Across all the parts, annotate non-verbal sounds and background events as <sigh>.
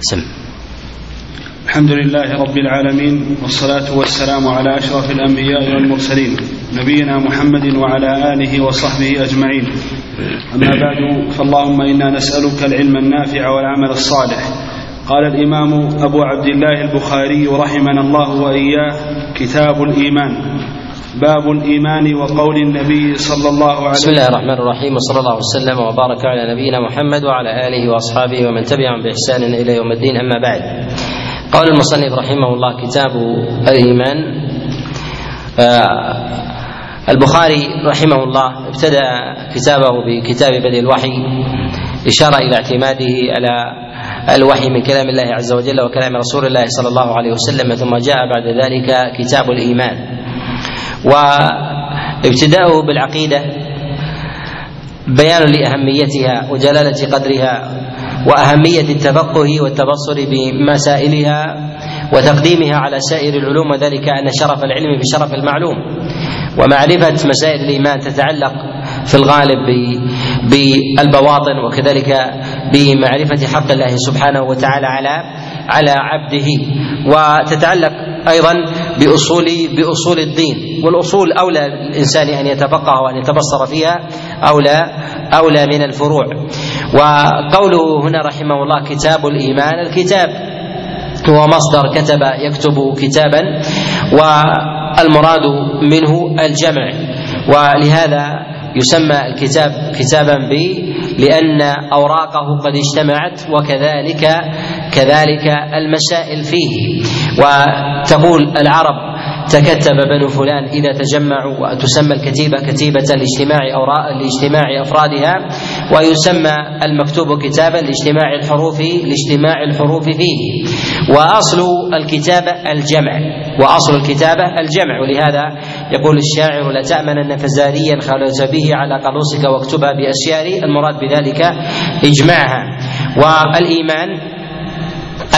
سم. الحمد لله رب العالمين والصلاة والسلام على أشرف الأنبياء والمرسلين نبينا محمد وعلى آله وصحبه أجمعين. أما بعد فاللهم إنا نسألك العلم النافع والعمل الصالح. قال الإمام أبو عبد الله البخاري رحمنا الله وإياه كتاب الإيمان. باب الإيمان وقول النبي صلى الله عليه بسم الله الرحمن الرحيم وصلى الله وسلم وبارك على نبينا محمد وعلى آله وأصحابه ومن تبعهم بإحسان إلى يوم الدين أما بعد. قال المصنف رحمه الله كتاب الإيمان. آه البخاري رحمه الله ابتدأ كتابه بكتاب بدء الوحي إشارة إلى اعتماده على الوحي من كلام الله عز وجل وكلام رسول الله صلى الله عليه وسلم ثم جاء بعد ذلك كتاب الإيمان. وابتداؤه بالعقيدة بيان لأهميتها وجلالة قدرها وأهمية التفقه والتبصر بمسائلها وتقديمها على سائر العلوم وذلك أن شرف العلم بشرف المعلوم ومعرفة مسائل الإيمان تتعلق في الغالب بالبواطن وكذلك بمعرفة حق الله سبحانه وتعالى على على عبده وتتعلق أيضا باصول بأصول الدين والأصول أولى الانسان أن يتفقه وأن يتبصر فيها اولى أولى من الفروع. وقوله هنا رحمه الله كتاب الإيمان الكتاب هو مصدر كتب يكتب كتابا والمراد منه الجمع. ولهذا يسمى الكتاب كتابا لأن أوراقه قد اجتمعت وكذلك كذلك المسائل فيه. وتقول العرب تكتب بنو فلان إذا تجمعوا وتسمى الكتيبة كتيبة لاجتماع أوراق لاجتماع أفرادها ويسمى المكتوب كتابا لاجتماع الحروف لاجتماع الحروف فيه. وأصل الكتابة الجمع. وأصل الكتابة الجمع. ولهذا يقول الشاعر لا تأمنن فزاريا خلوت به على قلوصك واكتبها بأسيار المراد بذلك إجماعها. والإيمان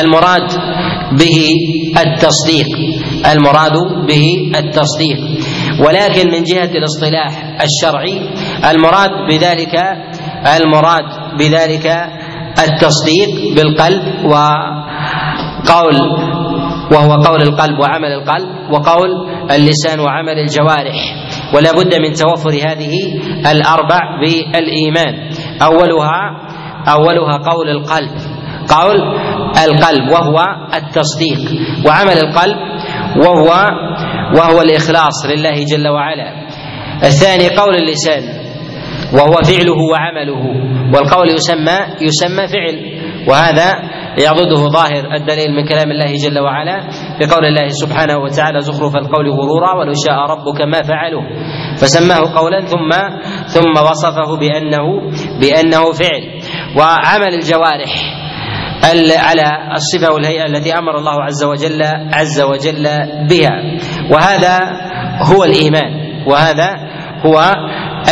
المراد به التصديق. المراد به التصديق. ولكن من جهة الاصطلاح الشرعي المراد بذلك المراد بذلك التصديق بالقلب وقول وهو قول القلب وعمل القلب وقول اللسان وعمل الجوارح. ولا بد من توفر هذه الأربع بالإيمان. اولها أولها قول القلب. قول القلب وهو التصديق. وعمل القلب وهو وهو الإخلاص لله جل وعلا. الثاني قول اللسان وهو فعله وعمله. والقول يسمى يسمى فعل. وهذا يعضده ظاهر الدليل من كلام الله جل وعلا بقول الله سبحانه وتعالى زخرف القول غرورا ولو شاء ربك ما فعلوه فسماه قولا ثم ثم وصفه بانه بأنه فعل. وعمل الجوارح على الصفة والهيئة التي أمر الله عز وجل عز وجل بها. وهذا هو الإيمان. وهذا هو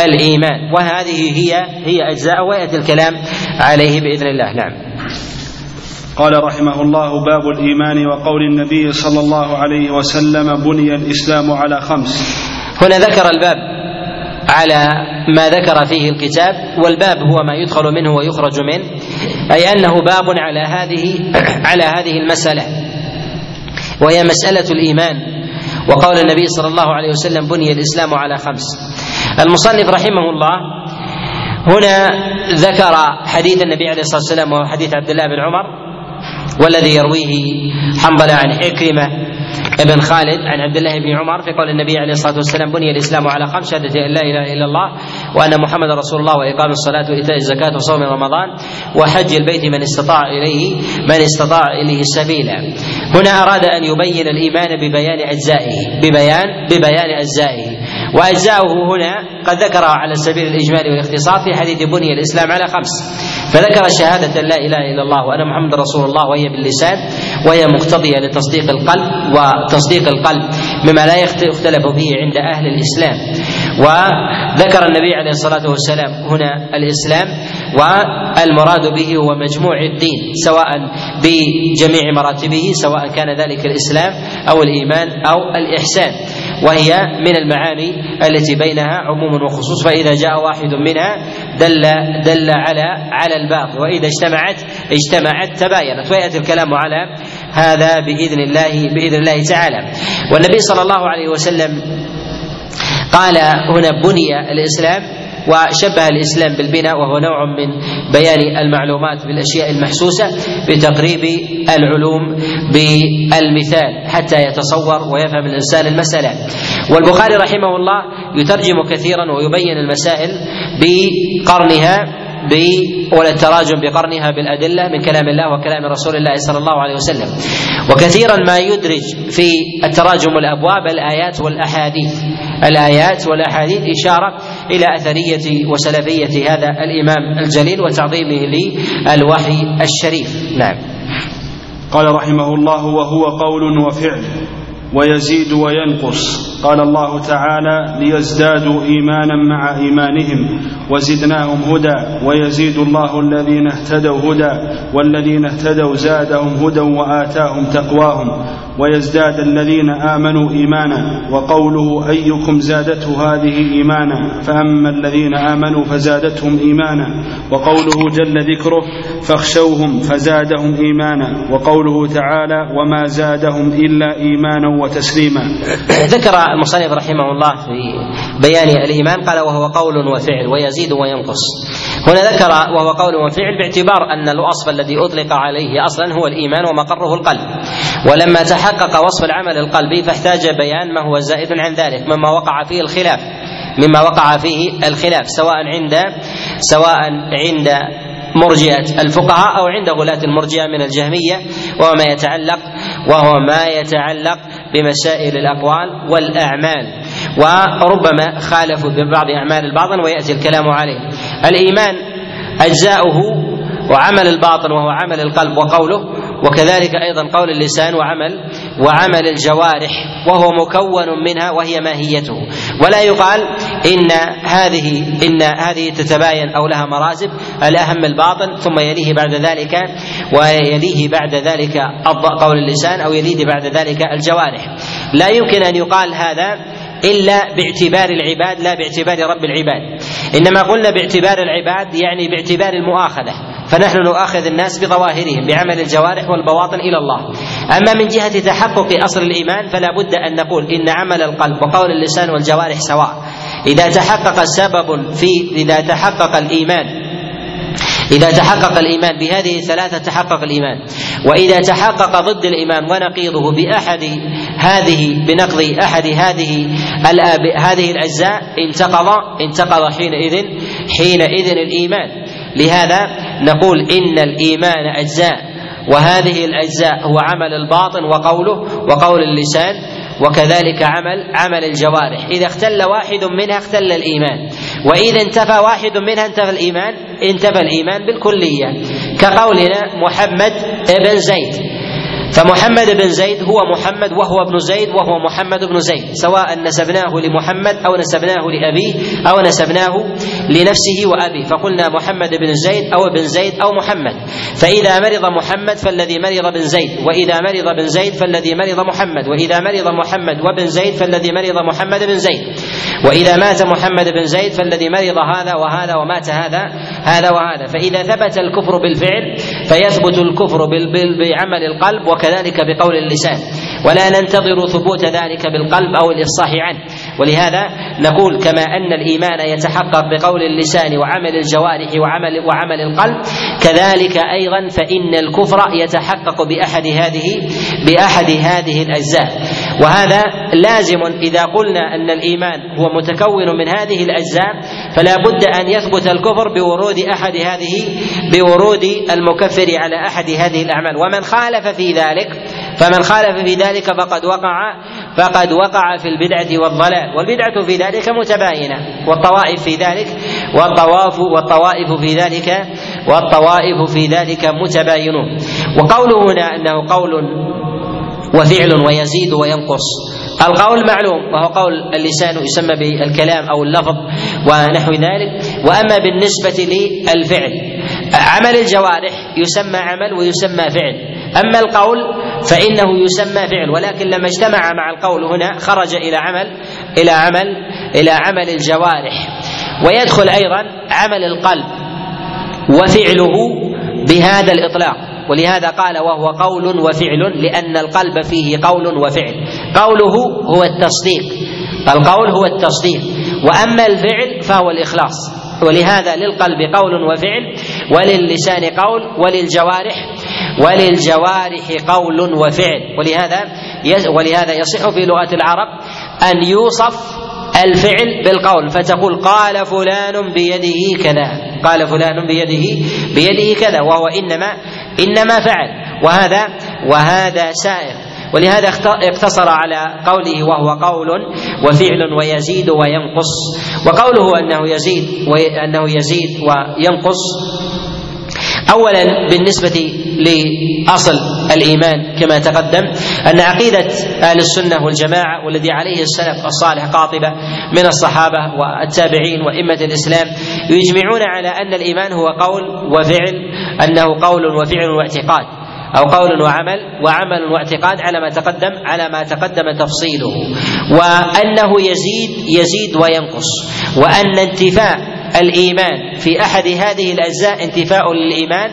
الإيمان. وهذه هي هي أجزاء وياتي الكلام عليه بإذن الله. نعم. قال رحمه الله باب الإيمان وقول النبي صلى الله عليه وسلم بني الإسلام على خمس. هنا ذكر الباب على ما ذكر فيه الكتاب والباب هو ما يدخل منه ويخرج منه أي أنه باب على هذه <clears throat> على هذه المسألة. وهي مسألة الإيمان وقول النبي صلى الله عليه وسلم بني الإسلام على خمس. المصنف رحمه الله هنا ذكر حديث النبي عليه الصلاة والسلام وهو حديث عبد الله بن عمر والذي يرويه حنظله عن عكرمه ابن خالد عن عبد الله بن عمر في قول النبي عليه الصلاة والسلام بني الإسلام على خمس شهادة أن لا إله إلا الله وأن محمد رسول الله وإقام الصلاة وإيتاء الزكاة وصوم رمضان وحج البيت من استطاع إليه من استطاع إليه سبيلا. هنا أراد أن يبين الإيمان ببيان أجزائه ببيان ببيان أجزائه وأجزاؤه هنا قد ذكرها على سبيل الإجمال والاختصار في حديث بني الإسلام على خمس. فذكر شهادة لا إله إلا الله وأن محمد رسول الله وهي باللسان وهي مقتضية لتصديق القلب وتصديق القلب مما لا يختلف فيه عند أهل الإسلام. وذكر النبي عليه الصلاة والسلام هنا الإسلام والمراد به هو مجموع الدين سواء بجميع مراتبه سواء كان ذلك الإسلام أو الإيمان أو الإحسان. وهي من المعاني التي بينها عموم وخصوص فإذا جاء واحد منها دل دل على على الباقي وإذا اجتمعت اجتمعت تباينت ويأتي الكلام على هذا بإذن الله بإذن الله تعالى. والنبي صلى الله عليه وسلم قال هنا بني الإسلام وشبه الإسلام بالبناء وهو نوع من بيان المعلومات بالأشياء المحسوسة بتقريب العلوم بالمثال حتى يتصور ويفهم الإنسان المسألة. والبخاري رحمه الله يترجم كثيرا ويبين المسائل بقرنها ب ولا التراجم بقرنها بالأدلة من كلام الله وكلام رسول الله صلى الله عليه وسلم. وكثيرا ما يدرج في التراجم الأبواب الآيات والأحاديث. الآيات والأحاديث إشارة إلى أثرية وسلفية هذا الإمام الجليل وتعظيمه للوحي الشريف. نعم. قال رحمه الله وهو قول وفعل ويزيد وينقص. قال الله تعالى ليزدادوا إيمانا مع إيمانهم وزدناهم هدى ويزيد الله الذين اهتدوا هدى والذين اهتدوا زادهم هدى وآتاهم تقواهم ويزداد الذين آمنوا إيمانا وقوله أيكم زادته هذه إيمانا فأما الذين آمنوا فزادتهم إيمانا وقوله جل ذكره فاخشوهم فزادهم إيمانا وقوله تعالى وما زادهم إلا إيمانا وتسليما <coughs> ذكر المصنف رحمه الله في بيان الإيمان قال وهو قول وفعل ويزيد وينقص. هنا ذكر وهو قول وفعل باعتبار أن الوصف الذي أطلق عليه أصلا هو الإيمان ومقره القلب. ولما تحقق وصف العمل القلبي فاحتاج بيان ما هو زائد عن ذلك مما وقع فيه الخلاف مما وقع فيه الخلاف سواء عند سواء عند مرجئة الفقهاء أو عند غلاة المرجئة من الجهمية وهو ما يتعلق وهو ما يتعلق بمسائل الأقوال والأعمال. وربما خالفوا ببعض أعمال الباطن ويأتي الكلام عليه. الإيمان أجزاؤه وعمل الباطن وهو عمل القلب وقوله وكذلك أيضا قول اللسان وعمل وعمل الجوارح وهو مكون منها وهي ماهيته. ولا يقال إن هذه إن هذه تتباين أو لها مراتب الأهم الباطن ثم يليه بعد ذلك ويليه بعد ذلك قول اللسان أو يليه بعد ذلك الجوارح. لا يمكن أن يقال هذا إلا باعتبار العباد لا باعتبار رب العباد. إنما قلنا باعتبار العباد يعني باعتبار المؤاخذة. فنحن نؤاخذ الناس بظواهرهم بعمل الجوارح والبواطن إلى الله. أما من جهة تحقق أصل الإيمان فلا بد أن نقول إن عمل القلب وقول اللسان والجوارح سواء. إذا تحقق سبب في إذا تحقق الإيمان إذا تحقق الإيمان بهذه الثلاثة تحقق الإيمان. وإذا تحقق ضد الإيمان ونقيضه بأحد هذه بنقض أحد هذه هذه الأجزاء انتقض انتقض حينئذ حينئذ الإيمان. لهذا نقول إن الإيمان أجزاء وهذه الأجزاء هو عمل الباطن وقوله وقول اللسان وكذلك عمل عمل الجوارح. إذا اختل واحد منها اختل الإيمان. وإذا انتفى واحد منها انتفى الإيمان انتفى الإيمان بالكلية. كقولنا محمد ابن زيد. فمحمد بن زيد هو محمد وهو ابن زيد وهو محمد بن زيد سواء نسبناه لمحمد أو نسبناه لأبيه أو نسبناه لنفسه وأبيه فقلنا محمد بن زيد أو ابن زيد أو محمد فإذا مرض محمد فالذي مرض بن زيد وإذا مرض بن زيد فالذي مرض محمد وإذا مرض محمد وبن زيد فالذي مرض محمد بن زيد وإذا مات محمد بن زيد فالذي مرض هذا وهذا ومات هذا هذا وهذا فإذا ثبت الكفر بالفعل فيثبت الكفر بعمل القلب وكذلك بقول اللسان. ولا ننتظر ثبوت ذلك بالقلب أو الإفصاح عنه. ولهذا نقول كما أن الإيمان يتحقق بقول اللسان وعمل الجوارح وعمل وعمل القلب كذلك أيضا فإن الكفر يتحقق بأحد هذه بأحد هذه الأجزاء. وهذا لازم إذا قلنا أن الإيمان هو متكون من هذه الأجزاء فلا بد أن يثبت الكفر بورود أحد هذه بورود المكفر على أحد هذه الأعمال. ومن خالف في ذلك فمن خالف في ذلك فقد وقع فقد وقع في البدعة والضلال. والبدعة في ذلك متباينة والطوائف في ذلك والطواف والطوائف في ذلك والطوائف في ذلك متباينون. وقوله هنا أنه قول وفعل ويزيد وينقص. القول معلوم وهو قول اللسان يسمى بالكلام أو اللفظ ونحو ذلك. وأما بالنسبة للفعل عمل الجوارح يسمى عمل ويسمى فعل. أما القول فإنه يسمى فعل ولكن لما اجتمع مع القول هنا خرج إلى عمل إلى عمل إلى عمل الجوارح. ويدخل أيضا عمل القلب وفعله بهذا الإطلاق. ولهذا قال وهو قول وفعل لأن القلب فيه قول وفعل. قوله هو التصديق. القول هو التصديق. وأما الفعل فهو الإخلاص. ولهذا للقلب قول وفعل وللسان قول وللجوارح وللجوارح قول وفعل. ولهذا ولهذا يصح في لغة العرب أن يوصف الفعل بالقول. فتقول قال فلان بيده كذا. قال فلان بيده بيده كذا. وهو إنما إنما فعل. وهذا وهذا سائر. ولهذا اقتصر على قوله وهو قول وفعل ويزيد وينقص. وقوله أنه يزيد وانه يزيد وينقص اولا بالنسبة لأصل الإيمان كما تقدم أن عقيدة أهل السنة والجماعة والذي عليه السلف الصالح قاطبة من الصحابة والتابعين وأئمة الإسلام يجمعون على أن الإيمان هو قول وفعل أنه قول وفعل واعتقاد أو قول وعمل وعمل واعتقاد على ما تقدم على ما تقدم تفصيله وأنه يزيد يزيد وينقص وأن انتفاء الإيمان. في أحد هذه الأجزاء انتفاء للإيمان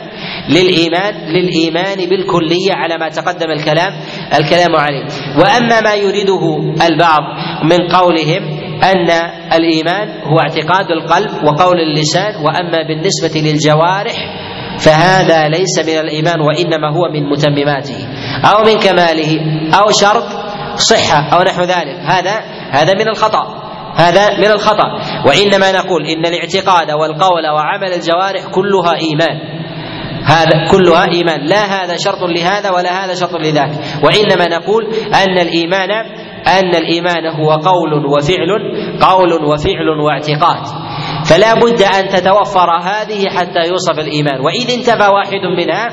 للإيمان للإيمان بالكلية على ما تقدم الكلام الكلام عليه. وأما ما يريده البعض من قولهم أن الإيمان هو اعتقاد القلب وقول اللسان وأما بالنسبة للجوارح فهذا ليس من الإيمان وإنما هو من متمماته أو من كماله أو شرط صحة أو نحو ذلك. هذا هذا من الخطأ. هذا من الخطأ. وإنما نقول إن الاعتقاد والقول وعمل الجوارح كلها إيمان. هذا كلها إيمان. لا هذا شرط لهذا ولا هذا شرط لذاك. وإنما نقول أن الإيمان أن الإيمان هو قول وفعل قول وفعل واعتقاد. فلا بد أن تتوفر هذه حتى يوصف الإيمان. واذا انتفى واحد منها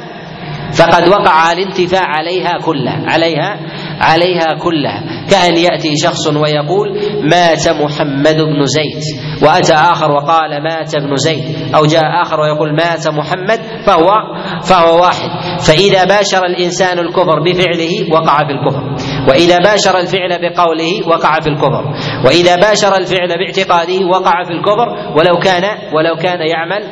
فقد وقع الانتفاع عليها كلها عليها عليها كلها. كأن يأتي شخص ويقول مات محمد بن زيد. وأتى آخر وقال مات ابن زيد. أو جاء آخر ويقول مات محمد. فهو فهو واحد. فإذا باشر الإنسان الكفر بفعله وقع في الكفر. وإذا باشر الفعل بقوله وقع في الكفر. وإذا باشر الفعل باعتقاده وقع في الكفر. ولو كان ولو كان يعمل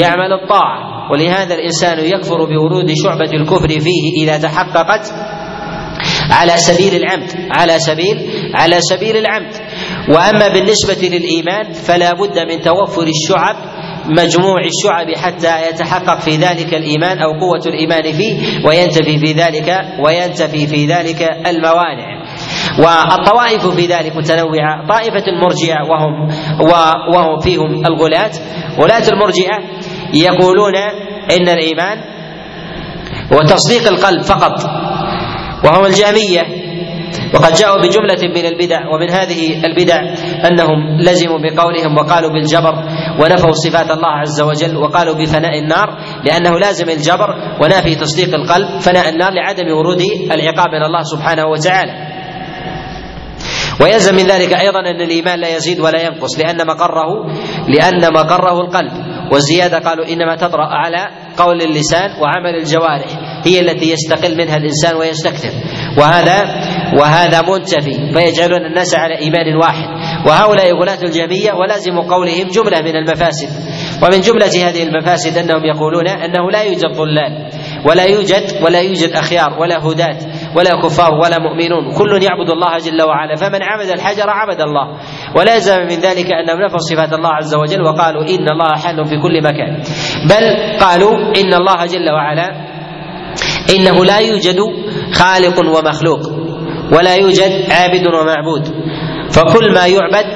يعمل الطاعة. ولهذا الإنسان يكفر بورود شعبة الكفر فيه إذا تحققت على سبيل العمد على سبيل على سبيل العمد. وأما بالنسبة للإيمان فلا بد من توفر الشعب مجموع الشعب حتى يتحقق في ذلك الإيمان أو قوة الإيمان فيه وينتفي في ذلك وينتفي في ذلك الموانع. والطوائف في ذلك متنوعة طائفة المرجئة وهم وهم فيهم الغلاة. غلاة المرجئة يقولون إن الإيمان هو تصديق القلب فقط. وهو الجامية. وقد جاءوا بجملة من البدع ومن هذه البدع أنهم لزموا بقولهم وقالوا بالجبر ونفوا صفات الله عز وجل وقالوا بفناء النار لأنه لازم الجبر ونافي تصديق القلب فناء النار لعدم ورود العقاب من الله سبحانه وتعالى. ويلزم من ذلك أيضا أن الإيمان لا يزيد ولا ينقص لأن مقره لأن مقره القلب. والزيادة قالوا إنما تطرأ على قول اللسان وعمل الجوارح. هي التي يستقل منها الإنسان ويستكثر. وهذا وهذا منتفي فيجعلون الناس على إيمان واحد. وهؤلاء غلاة الجميع ولازم قولهم جملة من المفاسد. ومن جملة هذه المفاسد أنهم يقولون أنه لا يوجد ضلال ولا يوجد ولا يوجد أخيار ولا هداة ولا كفار ولا مؤمنون. كل يعبد الله جل وعلا فمن عبد الحجر عبد الله. ولا يلزم من ذلك انهم نفوا صفات الله عز وجل وقالوا إن الله حل في كل مكان. بل قالوا إن الله جل وعلا إنه لا يوجد خالق ومخلوق ولا يوجد عابد ومعبود. فكل ما يعبد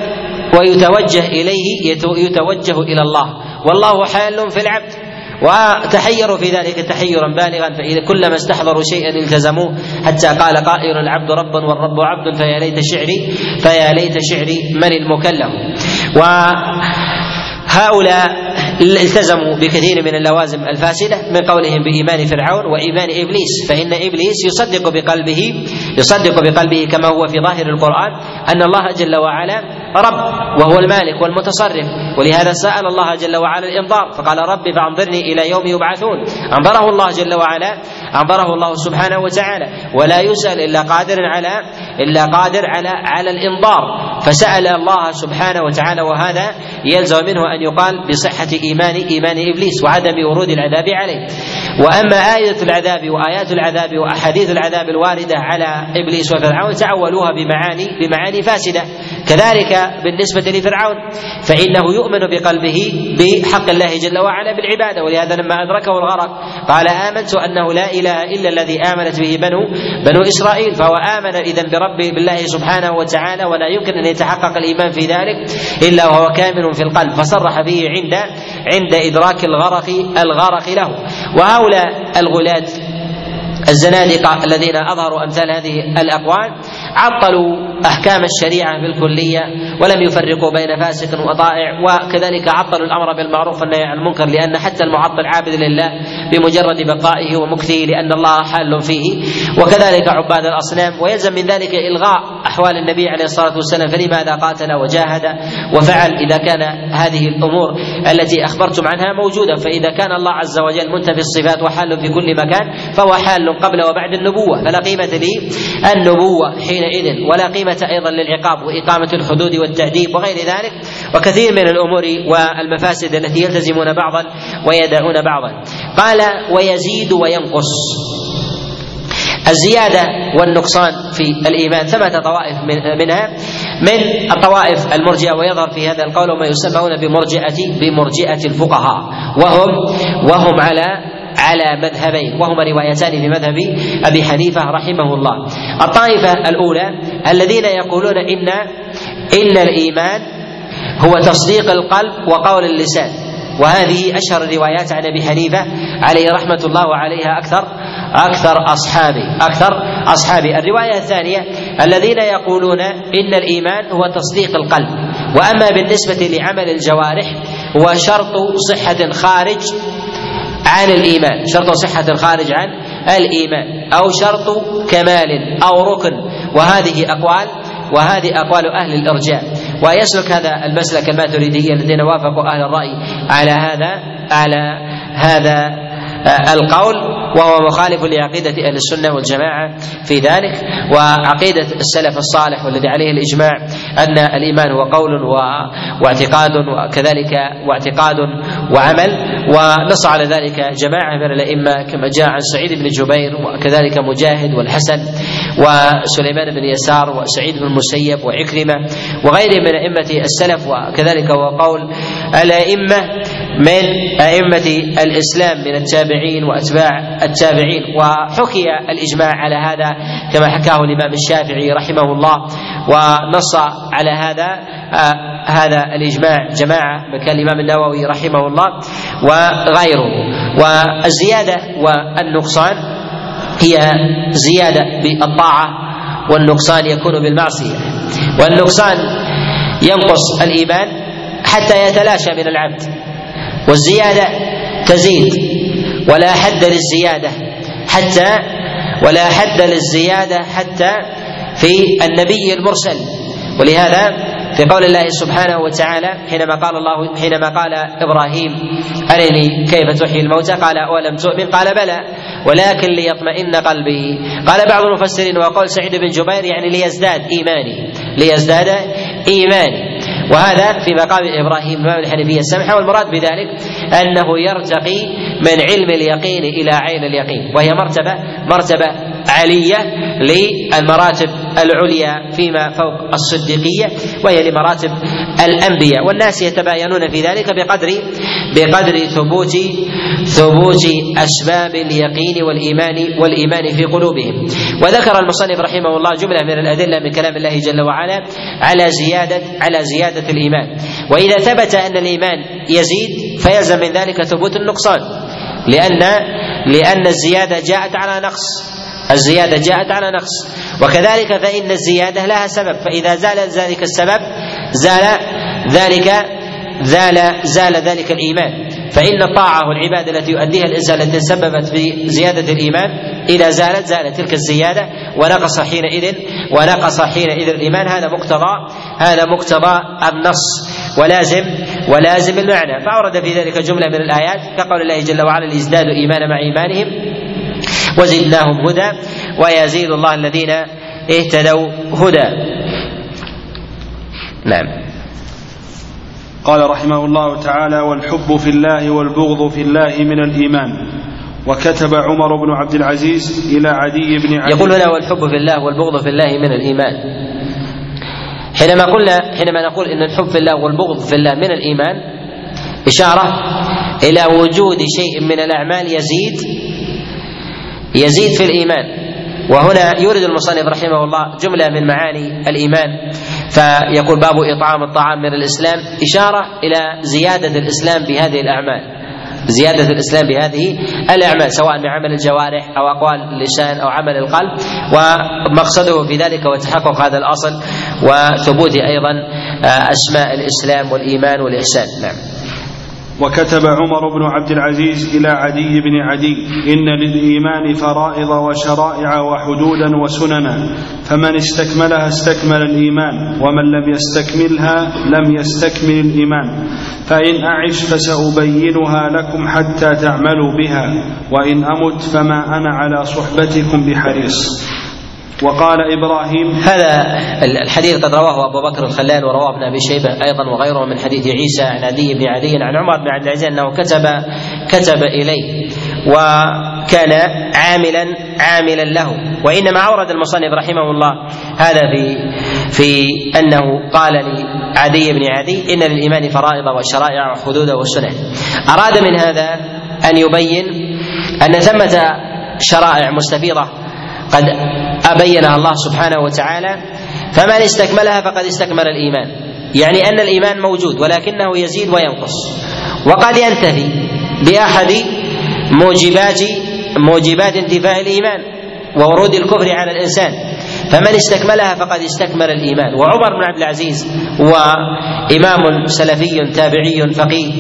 ويتوجه إليه يتوجه إلى الله. والله حال في العبد. وتحيروا في ذلك تحيرا بالغا فإذا كلما استحضروا شيئا التزموه حتى قال قائل العبد ربا والرب عبد فيا ليت شعري فيا ليت شعري من المكلم. وهؤلاء التزموا بكثير من اللوازم الفاسدة من قولهم بإيمان فرعون وإيمان إبليس فإن إبليس يصدق بقلبه يصدق بقلبه كما هو في ظاهر القرآن أن الله جل وعلا رب وهو المالك والمتصرف. ولهذا سأل الله جل وعلا الانظار فقال رب فأنظرني إلى يوم يبعثون. أنظره الله جل وعلا أنظره الله سبحانه وتعالى. ولا يسأل إلا قادر على إلا قادر على على الانظار فسأل الله سبحانه وتعالى وهذا يلزم منه أن يقال بصحة إيمان إيمان إبليس وعدم ورود العذاب عليه. وأما آية العذاب وآيات العذاب وأحاديث العذاب الواردة على إبليس وفرعون تعولوها بمعاني بمعاني فاسدة. كذلك بالنسبة لفرعون فإنه يؤمن بقلبه بحق الله جل وعلا بالعبادة. ولهذا لما أدركه الغرق قال آمنت أنه لا إله إلا الذي آمنت به بنو بنو إسرائيل. فهو آمن إذا برب بالله سبحانه وتعالى ولا يمكن أن يتحقق الإيمان في ذلك إلا وهو كامل في القلب. فصرح به عند عند إدراك الغرق الغرق له. وهؤلاء الغلاة الزنادقة الذين أظهروا أمثال هذه الأقوال. عطلوا أحكام الشريعة بالكلية ولم يفرقوا بين فاسق وطائع وكذلك عطلوا الأمر بالمعروف والنهي عن المنكر لأن حتى المعطل عابد لله بمجرد بقائه ومكثه لأن الله حال فيه. وكذلك عباد الأصنام ويلزم من ذلك إلغاء أحوال النبي عليه الصلاة والسلام فلماذا قاتل وجاهد وفعل إذا كان هذه الأمور التي أخبرتم عنها موجودة؟ فإذا كان الله عز وجل منتفي الصفات وحال في كل مكان فهو حال قبل وبعد النبوة. فلا قيمة لي النبوه حينئذ ولا قيمة أيضا للعقاب وإقامة الحدود والتأديب وغير ذلك. وكثير من الأمور والمفاسد التي يلتزمون بعضا ويدعون بعضا. قال ويزيد وينقص. الزيادة والنقصان في الإيمان ثمة طوائف منها من الطوائف المرجئة ويظهر في هذا القول ما يسمون بمرجئة بمرجئة الفقهاء. وهم وهم على على مذهبين وهما روايتان في مذهب أبي حنيفة رحمه الله. الطائفة الأولى الذين يقولون ان إن الإيمان هو تصديق القلب وقول اللسان. وهذه أشهر الروايات عن أبي حنيفة عليه رحمة الله وعليها أكثر أكثر اصحابي أكثر أصحابي. الرواية الثانية الذين يقولون إن الإيمان هو تصديق القلب. وأما بالنسبة لعمل الجوارح هو شرط صحة خارج عن الإيمان. شرط صحة خارج عن الإيمان. أو شرط كمال أو ركن. وهذه أقوال وهذه أقوال أهل الإرجاء. ويسلك هذا المسلك الماتريدية الذين وافقوا أهل الرأي على هذا على هذا القول. وهو مخالف لعقيدة أهل السنة والجماعة في ذلك وعقيدة السلف الصالح والذي عليه الإجماع أن الإيمان هو قول واعتقاد وكذلك واعتقاد وعمل ونص على ذلك جماعة من الأئمة كما جاء عن سعيد بن جبير وكذلك مجاهد والحسن وسليمان بن يسار وسعيد بن المسيب وعكرمة وغيرهم من أئمة السلف وكذلك هو قول الأئمة من أئمة الإسلام من التابعين وأتباع التابعين وحكي الإجماع على هذا كما حكاه الإمام الشافعي رحمه الله ونص على هذا آه هذا الإجماع جماعة كان الإمام النووي رحمه الله وغيره. والزيادة والنقصان هي زيادة بالطاعة والنقصان يكون بالمعصية. والنقصان ينقص الإيمان حتى يتلاشى من العبد. والزيادة تزيد. ولا حد للزيادة حتى ولا حد للزيادة حتى في النبي المرسل. ولهذا في قول الله سبحانه وتعالى حينما قال الله حينما قال إبراهيم أرني كيف تحيي الموتى؟ قال أولم تؤمن؟ قال بلى. ولكن ليطمئن قلبي. قال بعض المفسرين وقول سعيد بن جبير يعني ليزداد إيماني. ليزداد إيماني. وهذا في مقام إبراهيم امام الحنفية السمحه والمراد بذلك أنه يرتقي من علم اليقين إلى عين اليقين وهي مرتبة مرتبة علية للمراتب العليا فيما فوق الصديقية. وهي لمراتب الأنبياء والناس يتباينون في ذلك بقدر بقدر ثبوت ثبوت أسباب اليقين والايمان والإيمان في قلوبهم. وذكر المصنف رحمه الله جملة من الأدلة من كلام الله جل وعلا على زياده على زيادة الإيمان. وإذا ثبت أن الإيمان يزيد فيلزم من ذلك ثبوت النقصان. لأن لأن الزيادة جاءت على نقص. الزيادة جاءت على نقص. وكذلك فإن الزيادة لها سبب. فإذا زال ذلك السبب زال ذلك زال زال ذلك الإيمان. فإن الطاعة والعبادة التي يؤديها الإنسان التي تسببت في زيادة الإيمان إذا زالت زالت تلك الزيادة. ونقص حينئذ ونقص حينئذ الإيمان. هذا مقتضى هذا مقتضى النص. ولازم ولازم المعنى. فأورد في ذلك جملة من الآيات كقول الله جل وعلا ليزدادوا إيمانا مع إيمانهم وزدناهم هدى ويزيد الله الذين اهتدوا هدى. نعم. قال رحمه الله تعالى والحب في الله والبغض في الله من الإيمان. وكتب عمر بن عبد العزيز إلى عدي بن عدي يقول هنا والحب في الله والبغض في الله من الإيمان. حينما قلنا حينما نقول إن الحب في الله والبغض في الله من الإيمان إشارة إلى وجود شيء من الأعمال يزيد يزيد في الإيمان. وهنا يورد المصنف رحمه الله جملة من معاني الإيمان. فيقول باب إطعام الطعام من الإسلام إشارة إلى زيادة الإسلام بهذه الأعمال. زيادة الإسلام بهذه الأعمال سواء من عمل الجوارح أو أقوال اللسان أو عمل القلب. ومقصده في ذلك هو تحقق هذا الأصل وثبوت أيضا أسماء الإسلام والإيمان والإحسان. نعم. وكتب عمر بن عبد العزيز إلى عدي بن عدي إن للإيمان فرائض وشرائع وحدودا وسننا فمن استكملها استكمل الإيمان ومن لم يستكملها لم يستكمل الإيمان. فإن أعش فسأبينها لكم حتى تعملوا بها وإن أمت فما أنا على صحبتكم بحريص. وقال إبراهيم هذا الحديث قد رواه أبو بكر الخلال ورواه ابن أبي شيبة أيضا وغيره من حديث عيسى عن عدي بن عدي عن عمر بن عبد العزيز أنه كتب كتب إليه وكان عاملا عاملا له. وإنما أورد المصنف رحمه الله هذا في في أنه قال لعدي بن عدي إن للإيمان فرائض وشرائع وحدود وسنن أراد من هذا أن يبين أن ثمة شرائع مستفيضة قد أبينها الله سبحانه وتعالى فمن استكملها فقد استكمل الإيمان. يعني أن الإيمان موجود ولكنه يزيد وينقص. وقد ينتفي بأحد موجبات موجبات انتفاء الإيمان وورود الكفر على الإنسان. فمن استكملها فقد استكمل الإيمان. وعمر بن عبد العزيز هو إمام سلفي تابعي فقيه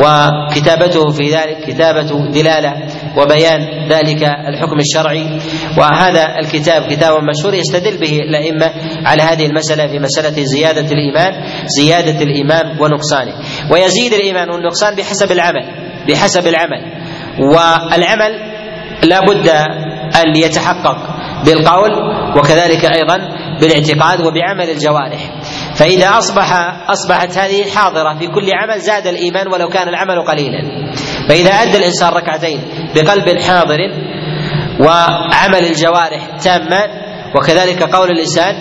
وكتابته في ذلك كتابة دلالة وبيان ذلك الحكم الشرعي. وهذا الكتاب كتاب مشهور يستدل به الأئمة على هذه المسألة في مسألة زيادة الإيمان زيادة الإيمان ونقصانه. ويزيد الإيمان والنقصان بحسب العمل بحسب العمل. والعمل لا بد أن يتحقق بالقول وكذلك أيضا بالإعتقاد وبعمل الجوارح. فإذا اصبح أصبحت هذه حاضرة في كل عمل زاد الإيمان ولو كان العمل قليلا. فإذا أدى الإنسان ركعتين بقلب حاضر وعمل الجوارح تاما وكذلك قول اللسان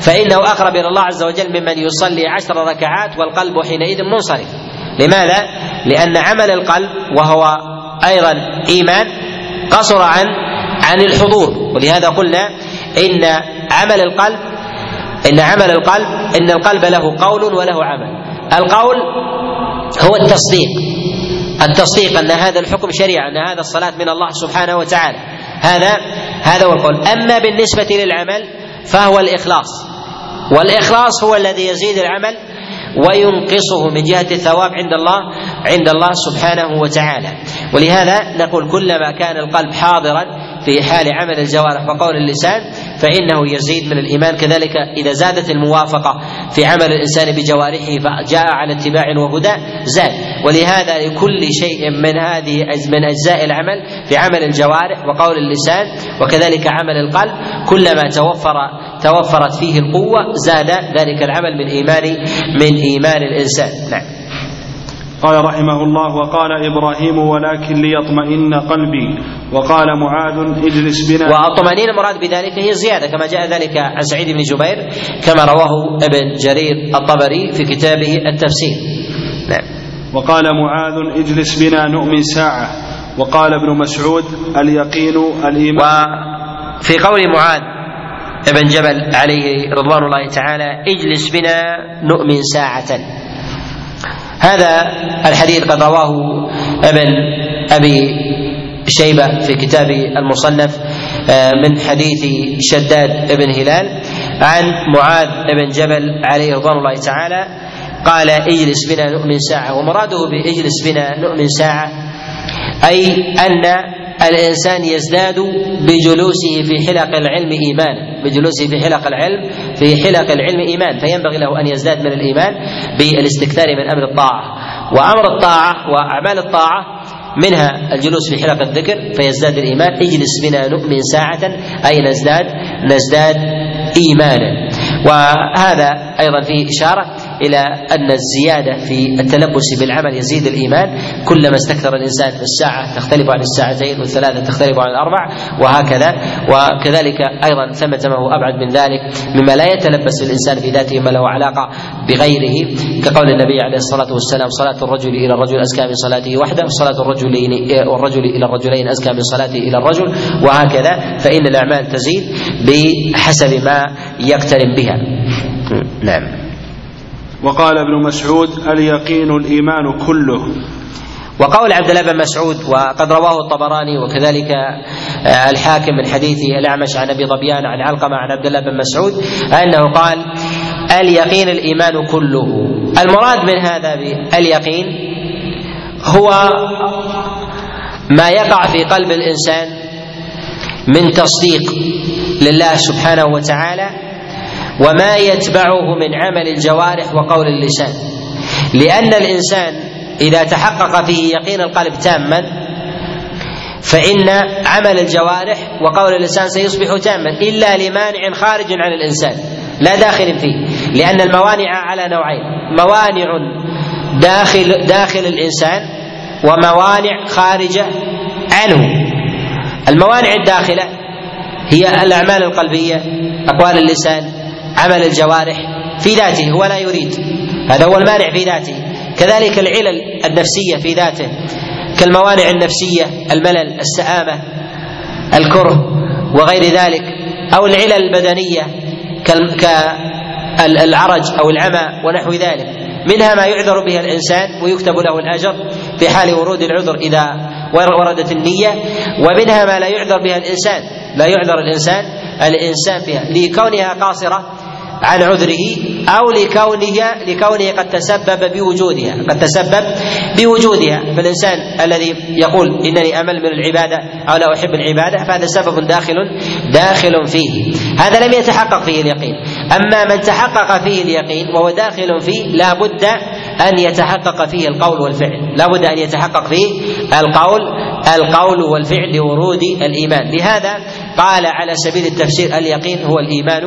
فإنه أقرب إلى الله عز وجل ممن يصلي عشر ركعات والقلب حينئذ منصرف. لماذا؟ لأن عمل القلب وهو أيضا إيمان قصر عن عن الحضور. ولهذا قلنا إن عمل القلب إن عمل القلب إن القلب له قول وله عمل. القول هو التصديق. التصديق أن هذا الحكم شريعة أن هذا الصلاة من الله سبحانه وتعالى. هذا هذا هو القول. أما بالنسبة للعمل فهو الإخلاص. والإخلاص هو الذي يزيد العمل وينقصه من جهة الثواب عند الله عند الله سبحانه وتعالى. ولهذا نقول كلما كان القلب حاضرا في حال عمل الجوارح وقول اللسان فإنه يزيد من الإيمان. كذلك إذا زادت الموافقة في عمل الإنسان بجوارحه فجاء على اتباع وهدى زاد. ولهذا لكل شيء من هذه من أجزاء العمل في عمل الجوارح وقول اللسان وكذلك عمل القلب كلما توفر توفرت فيه القوة زاد ذلك العمل من إيمان من إيمان الإنسان. نعم. قال رحمه الله وقال إبراهيم ولكن ليطمئن قلبي وقال معاذ اجلس بنا. والطمأنينة المراد بذلك هي الزيادة كما جاء ذلك عن سعيد بن جبير كما رواه ابن جرير الطبري في كتابه التفسير. نعم. وقال معاذ اجلس بنا نؤمن ساعة. وقال ابن مسعود اليقين الإيمان. وفي قول معاذ ابن جبل عليه رضوان الله تعالى اجلس بنا نؤمن ساعة. هذا الحديث قد رواه ابن أبي شيبة في كتاب المصنف آه، من حديث شداد بن هلال عن معاذ بن جبل عليه رضوان الله تعالى قال اجلس بنا نؤمن ساعة. ومراده بإجلس بنا نؤمن ساعة أي أن الإنسان يزداد بجلوسه في حلق العلم إيمانا بجلوسه في حلق العلم في حلق العلم إيمان فينبغي له أن يزداد من الإيمان بالاستكثار من أمر الطاعة. وأمر الطاعة وأعمال الطاعة منها الجلوس في حلق الذكر فيزداد الإيمان. اجلس بنا نؤمن ساعة أي نزداد؟ نزداد إيمانا. وهذا أيضا فيه إشارة إلى أن الزيادة في التلبس بالعمل يزيد الإيمان. كلما استكثر الإنسان الساعة تختلف عن الساعتين والثلاثة تختلف عن الأربع وهكذا. وكذلك أيضا ثمه ما هو أبعد من ذلك مما لا يتلبس الإنسان في ذاته ما له علاقة بغيره. كقول النبي عليه الصلاة والسلام صلاة الرجل إلى الرجل أزكى من صلاته وحده صلاة الرجلين والرجل إلى الرجلين أزكى من صلاته إلى الرجل. وهكذا. فإن الأعمال تزيد بحسب ما يقترن بها. نعم. وقال ابن مسعود اليقين الإيمان كله. وقول عبد الله بن مسعود وقد رواه الطبراني وكذلك الحاكم من حديث الأعمش عن أبي ظبيان عن علقمة عن عبد الله بن مسعود أنه قال اليقين الإيمان كله. المراد من هذا باليقين هو ما يقع في قلب الإنسان من تصديق لله سبحانه وتعالى وما يتبعه من عمل الجوارح وقول اللسان. لأن الإنسان إذا تحقق فيه يقين القلب تاما فإن عمل الجوارح وقول اللسان سيصبح تاما إلا لمانع خارج عن الإنسان لا داخل فيه. لأن الموانع على نوعين موانع داخل داخل الإنسان وموانع خارجه عنه. الموانع الداخلة هي الأعمال القلبية أقوال اللسان عمل الجوارح في ذاته هو لا يريد. هذا هو المانع في ذاته. كذلك العلل النفسية في ذاته. كالموانع النفسية الملل السآمة الكره وغير ذلك. أو العلل البدنية كالعرج أو العمى ونحو ذلك. منها ما يعذر به الإنسان ويكتب له الأجر في حال ورود العذر إذا وردت النية. ومنها ما لا يعذر بها الإنسان. لا يعذر الإنسان الإنسان فيها. لكونها قاصرة عن عذره أو لكونها لكونه قد تسبب بوجودها قد تسبب بوجودها. فالإنسان الذي يقول إنني أمل من العبادة أو لا أحب العبادة فهذا سبب داخل داخل فيه. هذا لم يتحقق فيه اليقين. أما من تحقق فيه اليقين وهو داخل فيه لا بد أن يتحقق فيه القول والفعل. لا بد أن يتحقق فيه القول القول والفعل لورود الإيمان. لهذا قال على سبيل التفسير اليقين هو الإيمان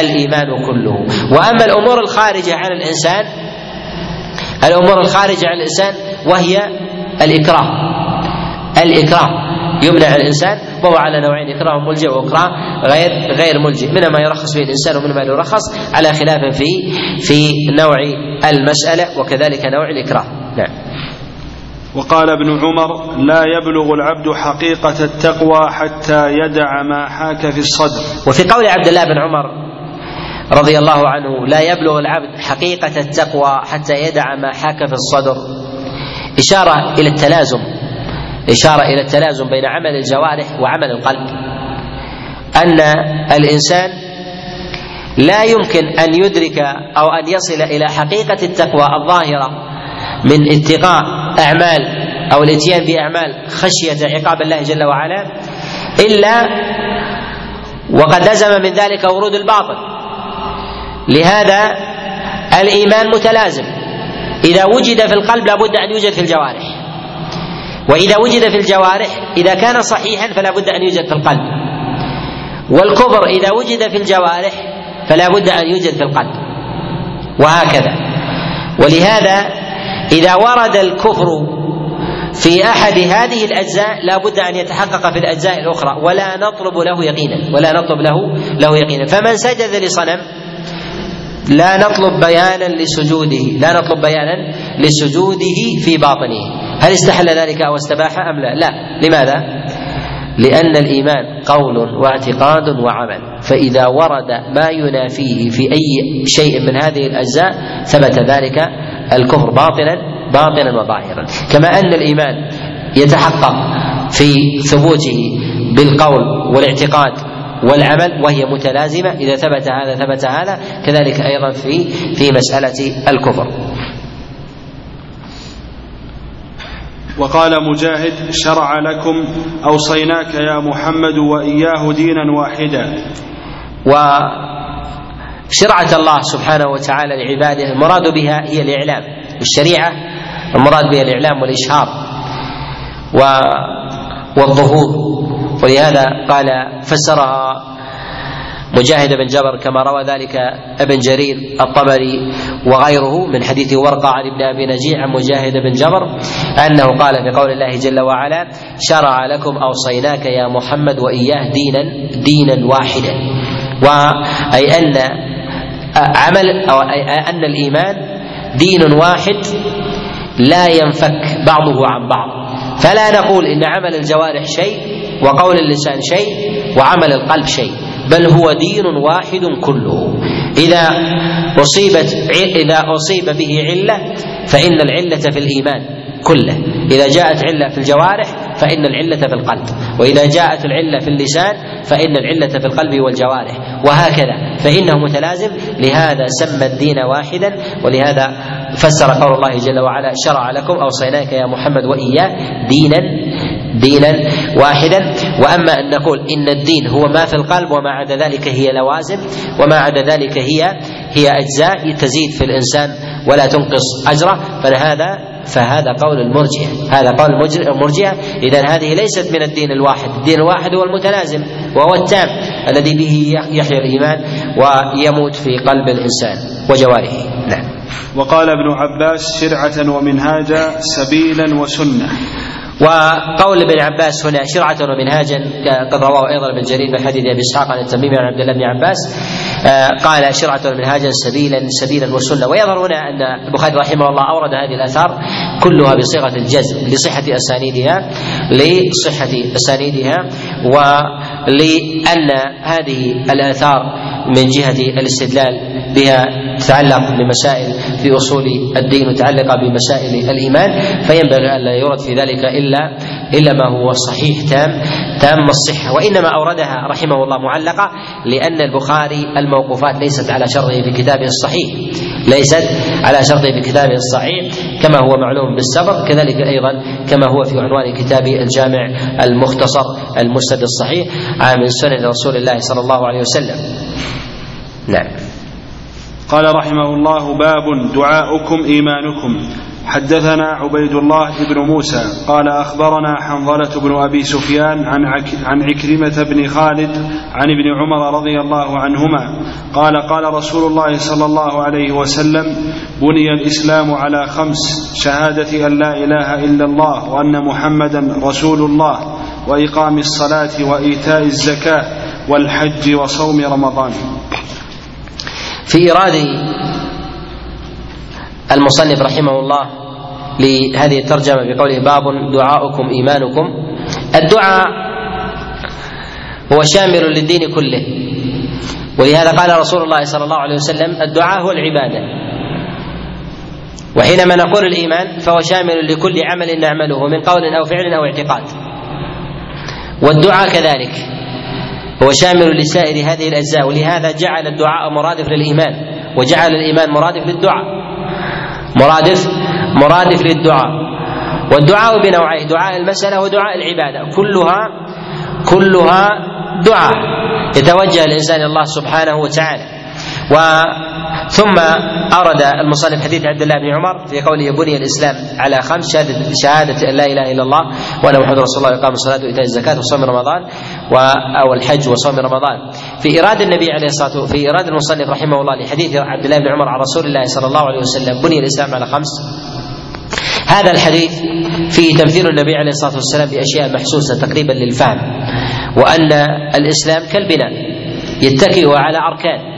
الإيمان كله. وأما الأمور الخارجة عن الإنسان الأمور الخارجة عن الإنسان وهي الاكراه الاكراه يمنع الإنسان وهو على نوعين إكراه ملجئ وإكراه غير غير ملجئ. منها ما يرخص به الإنسان ومنها ما يرخص على خلاف في في نوع المسألة وكذلك نوع الإكراه. نعم. وقال ابن عمر لا يبلغ العبد حقيقة التقوى حتى يدع ما حاك في الصدر. وفي قول عبد الله بن عمر رضي الله عنه لا يبلغ العبد حقيقة التقوى حتى يدع ما حاك في الصدر. إشارة إلى التلازم. إشارة إلى التلازم بين عمل الجوارح وعمل القلب. أن الإنسان لا يمكن أن يدرك أو أن يصل إلى حقيقة التقوى الظاهرة من اتقاء أعمال أو الاتيان بأعمال خشية عقاب الله جل وعلا إلا وقد لزم من ذلك ورود الباطل. لهذا الإيمان متلازم. إذا وجد في القلب لابد أن يوجد في الجوارح. وإذا وجد في الجوارح إذا كان صحيحا فلا بد أن يوجد في القلب. والكفر إذا وجد في الجوارح فلا بد أن يوجد في القلب. وهكذا. ولهذا إذا ورد الكفر في أحد هذه الأجزاء لا بد أن يتحقق في الأجزاء الأخرى ولا نطلب له يقينا ولا نطلب له له يقينا. فمن سجد لصنم لا نطلب بيانا لسجوده لا نطلب بيانا لسجوده في باطنه. هل استحل ذلك أو استباح أم لا؟ لا. لماذا؟ لأن الإيمان قول واعتقاد وعمل. فإذا ورد ما ينافيه في أي شيء من هذه الأجزاء ثبت ذلك الكفر باطنا باطنا وظاهرا. كما أن الإيمان يتحقق في ثبوته بالقول والاعتقاد والعمل وهي متلازمة. إذا ثبت هذا ثبت هذا. كذلك أيضا في في مسألة الكفر. وقال مجاهد شرع لكم أوصيناك يا محمد وإياه دينا واحدا. و وشرعة الله سبحانه وتعالى لعباده المراد بها هي الإعلام. الشريعة المراد بها الإعلام والإشهار والظهور. ولهذا قال فسرها مجاهد بن جبر كما روى ذلك ابن جرير الطبري وغيره من حديث ورقة عن ابن أبي نجيع عن مجاهد بن جبر أنه قال في قول الله جل وعلا شرع لكم أوصيناك يا محمد وإياه دينا دينا واحدا. وأي أن عمل أو أن الإيمان دين واحد لا ينفك بعضه عن بعض. فلا نقول إن عمل الجوارح شيء وقول اللسان شيء وعمل القلب شيء بل هو دين واحد كله. إذا أصيبت إذا أصيب به علة فإن العلة في الإيمان كله. إذا جاءت علة في الجوارح فإن العلة في القلب. وإذا جاءت العلة في اللسان فإن العلة في القلب والجوارح. وهكذا. فإنه متلازم. لهذا سمى الدين واحدا ولهذا فسر قول الله جل وعلا شرع لكم أوصيناك يا محمد وإياه دينا دينا واحدا. وأما أن نقول إن الدين هو ما في القلب وما عدا ذلك هي لوازم وما عدا ذلك هي هي أجزاء تزيد في الإنسان ولا تنقص أجره فهذا فهذا قول المرجئة. هذا قول المرجئه إذا هذه ليست من الدين الواحد. الدين الواحد هو المتلازم وهو التام الذي به يحيا الإيمان ويموت في قلب الإنسان وجوارحه نعم. وقال ابن عباس شرعة ومنهاجا سبيلا وسنة. وقول ابن عباس هنا شرعة ومنهاجا قد رواه أيضا ابن جرير من حديث أبي إسحاق عن التميمي عن عبد الله بن عباس. قال شرعة ومنهاجا سبيلا سبيلا وسنة. ويظهر هنا أن البخاري رحمه الله أورد هذه الآثار كلها بصيغة الجزم لصحة أسانيدها لصحة أسانيدها ولأن هذه الآثار من جهة الاستدلال بها تتعلق بمسائل في أصول الدين متعلقة بمسائل الإيمان فينبغي الا يرد في ذلك إلا إلا ما هو صحيح تام تام الصحة. وإنما أوردها رحمه الله معلقة لأن البخاري الموقوفات ليست على شرطه في كتابه الصحيح ليست على شرطه في كتابه الصحيح كما هو معلوم بالسبق. كذلك أيضا كما هو في عنوان كتابه الجامع المختصر المسند الصحيح من سنن رسول الله صلى الله عليه وسلم. نعم. قال رحمه الله باب دعاؤكم إيمانكم. حدثنا عبيد الله بن موسى قال أخبرنا حنظلة بن أبي سفيان عن عن عكرمة بن خالد عن ابن عمر رضي الله عنهما قال قال رسول الله صلى الله عليه وسلم بني الإسلام على خمس شهادة أن لا إله إلا الله وأن محمدا رسول الله وإقام الصلاة وإيتاء الزكاة والحج وصوم رمضان. في إيراد المصنف رحمه الله لهذه الترجمة بقوله باب دعاؤكم إيمانكم. الدعاء هو شامل للدين كله. ولهذا قال رسول الله صلى الله عليه وسلم الدعاء هو العبادة. وحينما نقول الإيمان فهو شامل لكل عمل نعمله من قول أو فعل أو اعتقاد. والدعاء كذلك. هو شامل لسائر هذه الأجزاء ولهذا جعل الدعاء مرادف للإيمان وجعل الإيمان مرادف للدعاء. مرادف مرادف للدعاء. والدعاء بنوعين دعاء المسألة ودعاء العبادة كلها كلها دعاء. يتوجه الإنسان الله سبحانه وتعالى. و ثم أورد المصنف حديث عبد الله بن عمر في قوله بني الإسلام على خمس شهادة, شهادة أن لا إله إلا الله وأن محمد رسول الله إقام الصلاة وإيتاء الزكاة وصوم رمضان أو الحج وصوم رمضان. في إيراد النبي عليه الصلاة والسلام في إيراد المصنف رحمه الله لحديث عبد الله بن عمر عن رسول الله صلى الله عليه وسلم بني الإسلام على خمس. هذا الحديث فيه تمثيل النبي عليه الصلاة والسلام بأشياء محسوسة تقريبا للفهم وأن الإسلام كالبناء يتكئ على أركان.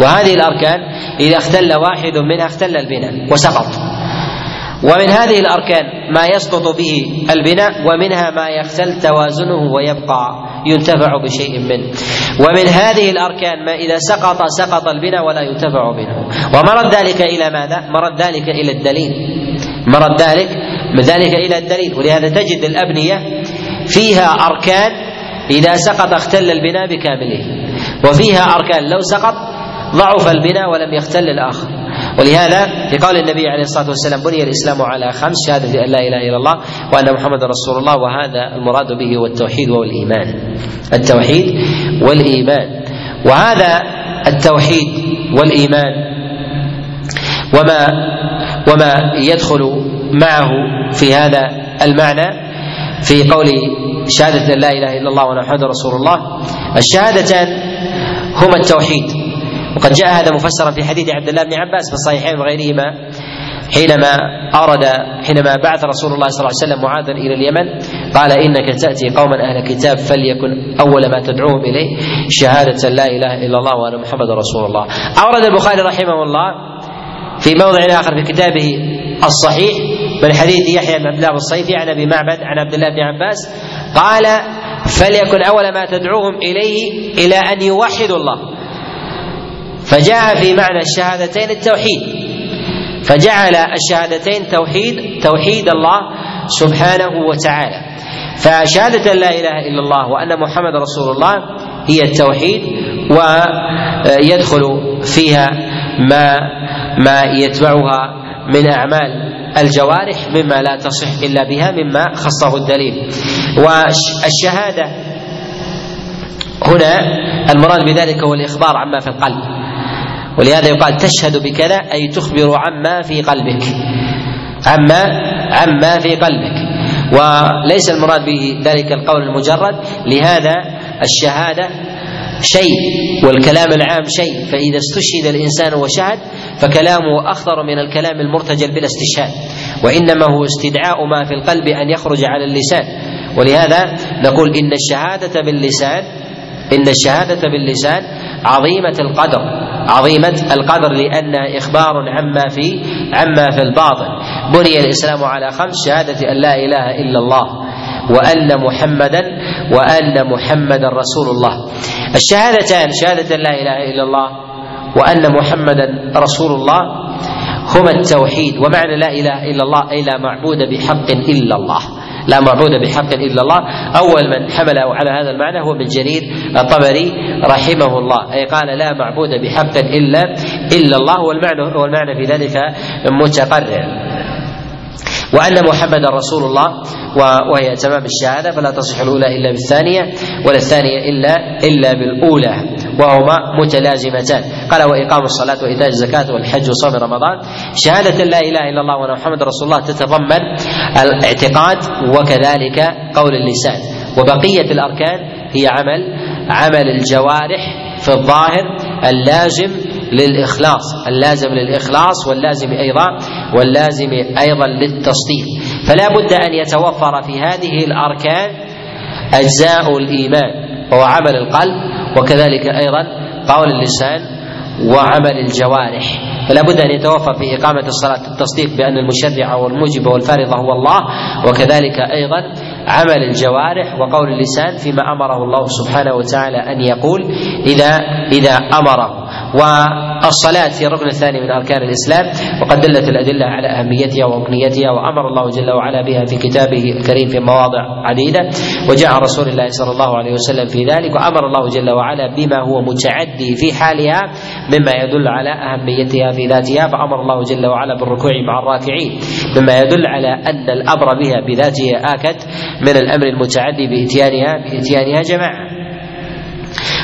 وهذه الأركان إذا اختل واحد منها اختل البناء وسقط. ومن هذه الأركان ما يسقط به البناء ومنها ما يختل توازنه ويبقى ينتفع بشيء منه. ومن هذه الأركان ما إذا سقط سقط البناء ولا ينتفع منه ومرد ذلك إلى ماذا؟ مرد ذلك إلى الدليل. مرد ذلك من ذلك إلى الدليل. ولهذا تجد الأبنية فيها أركان إذا سقط اختل البناء بكامله. وفيها أركان لو سقط ضعف البناء ولم يختل الآخر. ولهذا في قول النبي عليه الصلاة والسلام بني الإسلام على خمس شهادة أن لا إله إلا الله وأن محمد رسول الله. وهذا المراد به هو التوحيد والإيمان. التوحيد والإيمان. وهذا التوحيد والإيمان وما وما يدخل معه في هذا المعنى في قول شهادة لا إله إلا الله وأن محمد رسول الله الشهادتان هما التوحيد. وقد جاء هذا مفسرا في حديث عبد الله بن عباس في الصحيحين وغيرهما حينما أرد حينما بعث رسول الله صلى الله عليه وسلم معاذا إلى اليمن قال إنك تأتي قوما أهل كتاب فليكن أول ما تدعوهم إليه شهادة لا إله إلا الله وأن محمد رسول الله. أورد البخاري رحمه الله في موضع آخر في كتابه الصحيح من حديث يحيى بن عبد الله الصيفي عن أبي معبد عن عبد الله بن عباس قال فليكن أول ما تدعوهم إليه إلى أن يوحدوا الله. فجاء في معنى الشهادتين التوحيد. فجعل الشهادتين توحيد توحيد الله سبحانه وتعالى. فشهادة لا إله إلا الله وأن محمد رسول الله هي التوحيد ويدخل فيها ما ما يتبعها من أعمال الجوارح مما لا تصح إلا بها مما خصه الدليل. والشهادة هنا المراد بذلك هو الإخبار عما في القلب. ولهذا يقال تشهد بكذا أي تخبر عما في قلبك. عما عما في قلبك. وليس المراد به ذلك القول المجرد لهذا الشهادة شيء والكلام العام شيء. فإذا استشهد الإنسان وشهد فكلامه أخطر من الكلام المرتجل بلا استشهاد. وإنما هو استدعاء ما في القلب أن يخرج على اللسان. ولهذا نقول إن الشهادة باللسان إن الشهادة باللسان عظيمة القدر عظيمة القدر لأنها إخبار عما في عما في الباطن. بني الإسلام على خمس شهادة أن لا إله إلا الله وأن محمدا وأن محمدا رسول الله. الشهادتان شهادة لا إله إلا الله وأن محمدا رسول الله هما التوحيد ومعنى لا إله إلا الله أي لا معبود بحق إلا الله. لا معبود بحق إلا الله. أول من حمله على هذا المعنى هو ابن جرير الطبري رحمه الله. أي قال لا معبود بحق إلا إلا الله. والمعنى والمعنى في ذلك متقرر. وأن محمدا رسول الله وهي تمام الشهادة فلا تصح الأولى إلا بالثانية ولا الثانية إلا إلا بالأولى. وهما متلازمتان. قال وإقام الصلاة وإيتاء الزكاة والحج وصوم رمضان. شهادة لا إله إلا الله وأن محمد رسول الله تتضمن الاعتقاد وكذلك قول اللسان. وبقية الأركان هي عمل عمل الجوارح في الظاهر اللازم للإخلاص. اللازم للإخلاص واللازم أيضا واللازم أيضا للتصديق. فلا بد أن يتوفر في هذه الأركان أجزاء الإيمان. وهو عمل القلب وكذلك أيضا قول اللسان وعمل الجوارح. فلا بد أن يتوفر في إقامة الصلاة التصديق بأن المشرع والموجب والفارض هو الله وكذلك أيضا عمل الجوارح وقول اللسان فيما أمره الله سبحانه وتعالى أن يقول اذا إذا أمره. والصلاة هي الركن الثاني من أركان الإسلام وقد دلت الأدلة على أهميتها وركنيتها وأمر الله جل وعلا بها في كتابه الكريم في مواضع عديدة وجاء رسول الله صلى الله عليه وسلم في ذلك وأمر الله جل وعلا بما هو متعدي في حالها مما يدل على أهميتها في ذاتها فأمر الله جل وعلا بالركوع مع الراكعين مما يدل على أن الأمر بها بذاتها آكد من الأمر المتعدي بإتيانها بإتيانها جماعة.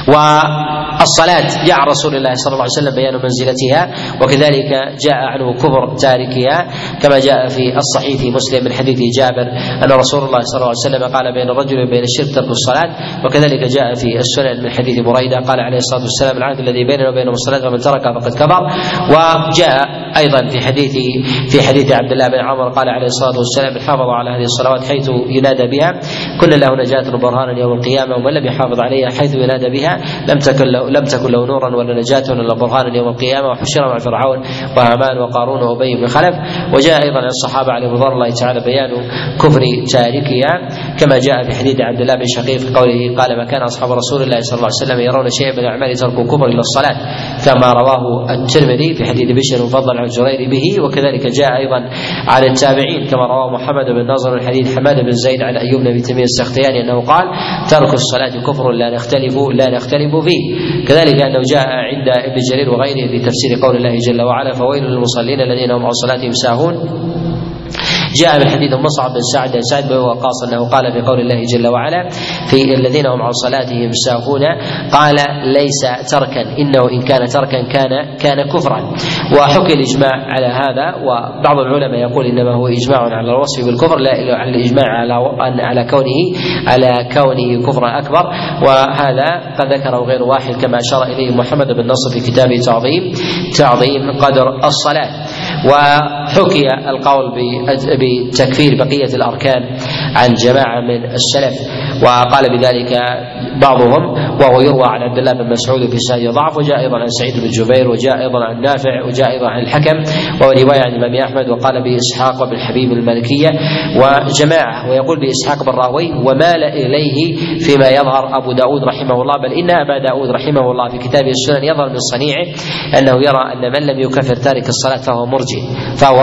والصلاة. جاء رسول الله صلى الله عليه وسلم بيان منزلتها وكذلك جاء عنه كفر تاركها كما جاء في الصحيح في مسلم من حديث جابر أن رسول الله صلى الله عليه وسلم قال بين الرجل وبين الشرك ترك الصلاة وكذلك جاء في السنن من حديث بريدة قال عليه الصلاة والسلام العهد الذي بيننا وبينهم الصلاة ومن تركها فقد كفر. وجاء أيضا في حديث في حديث عبد الله بن عمر قال عليه الصلاة والسلام الحافظ على هذه الصلوات حيث ينادى بها كل له نجاة برهانا يوم القيامة ومن لم يحافظ عليها حيث ينادى بها لم تكن له لم تكن له نورا ولا نجاة ولا برهانا يوم القيامة وحشر مع فرعون وهامان وقارون وأبي بن خلف. وجاء أيضا عن الصحابة عليهم رضوان الله تعالى بيان كفر تاركها كما جاء في حديث عبد الله بن شقيق في قوله قال ما كان أصحاب رسول الله صلى الله عليه وسلم يرون شيئا من الأعمال تركوا كفر إلا الصلاة. كما رواه الترمذي في حديث بشر مفضل عن الزرير به وكذلك جاء أيضا عن التابعين كما رواه محمد بن نصر من حديث حماد بن زيد عن أيوب بن تيمية السختياني أنه قال ترك الصلاة كفر لا نختلف لا نختلف يختلف فيه. كذلك أنه جاء عند ابن جرير وغيره في تفسير قول الله جل وعلا فويل للمصلين الذين هم عن صلاتهم ساهون؟ جاء من حديث مصعب بن سعد بن سعد بن وقاص أنه قال في قول الله جل وعلا في الذين هم عن صلاتهم ساهون قال ليس تركا إنه إن كان تركا كان كان كفرا. وحكي الإجماع على هذا وبعض العلماء يقول إنما هو إجماع على الوصف بالكفر لا على الإجماع على على كونه على كونه كفرا أكبر. وهذا قد ذكره غير واحد كما أشار إليه محمد بن نصر في كتابه تعظيم تعظيم قدر الصلاة. وحكي القول بتكفير بقية الأركان عن جماعة من السلف. وقال بذلك بعضهم وهو يروى عن عبد الله بن مسعود في سائر ضعف وجاء أيضا عن سعيد بن جبير وجاء أيضا عن نافع وجاء أيضا عن الحكم. وهو رواية عن الإمام أحمد وقال بإسحاق وابن حبيب المالكية وجماعة ويقول بإسحاق بن راهوي ومال إليه فيما يظهر أبو داود رحمه الله بل إن أبا داود رحمه الله في كتابه السنن يظهر من صنيعه أنه يرى أن من لم يكفر تارك الصلاة فهو مرجئ فهو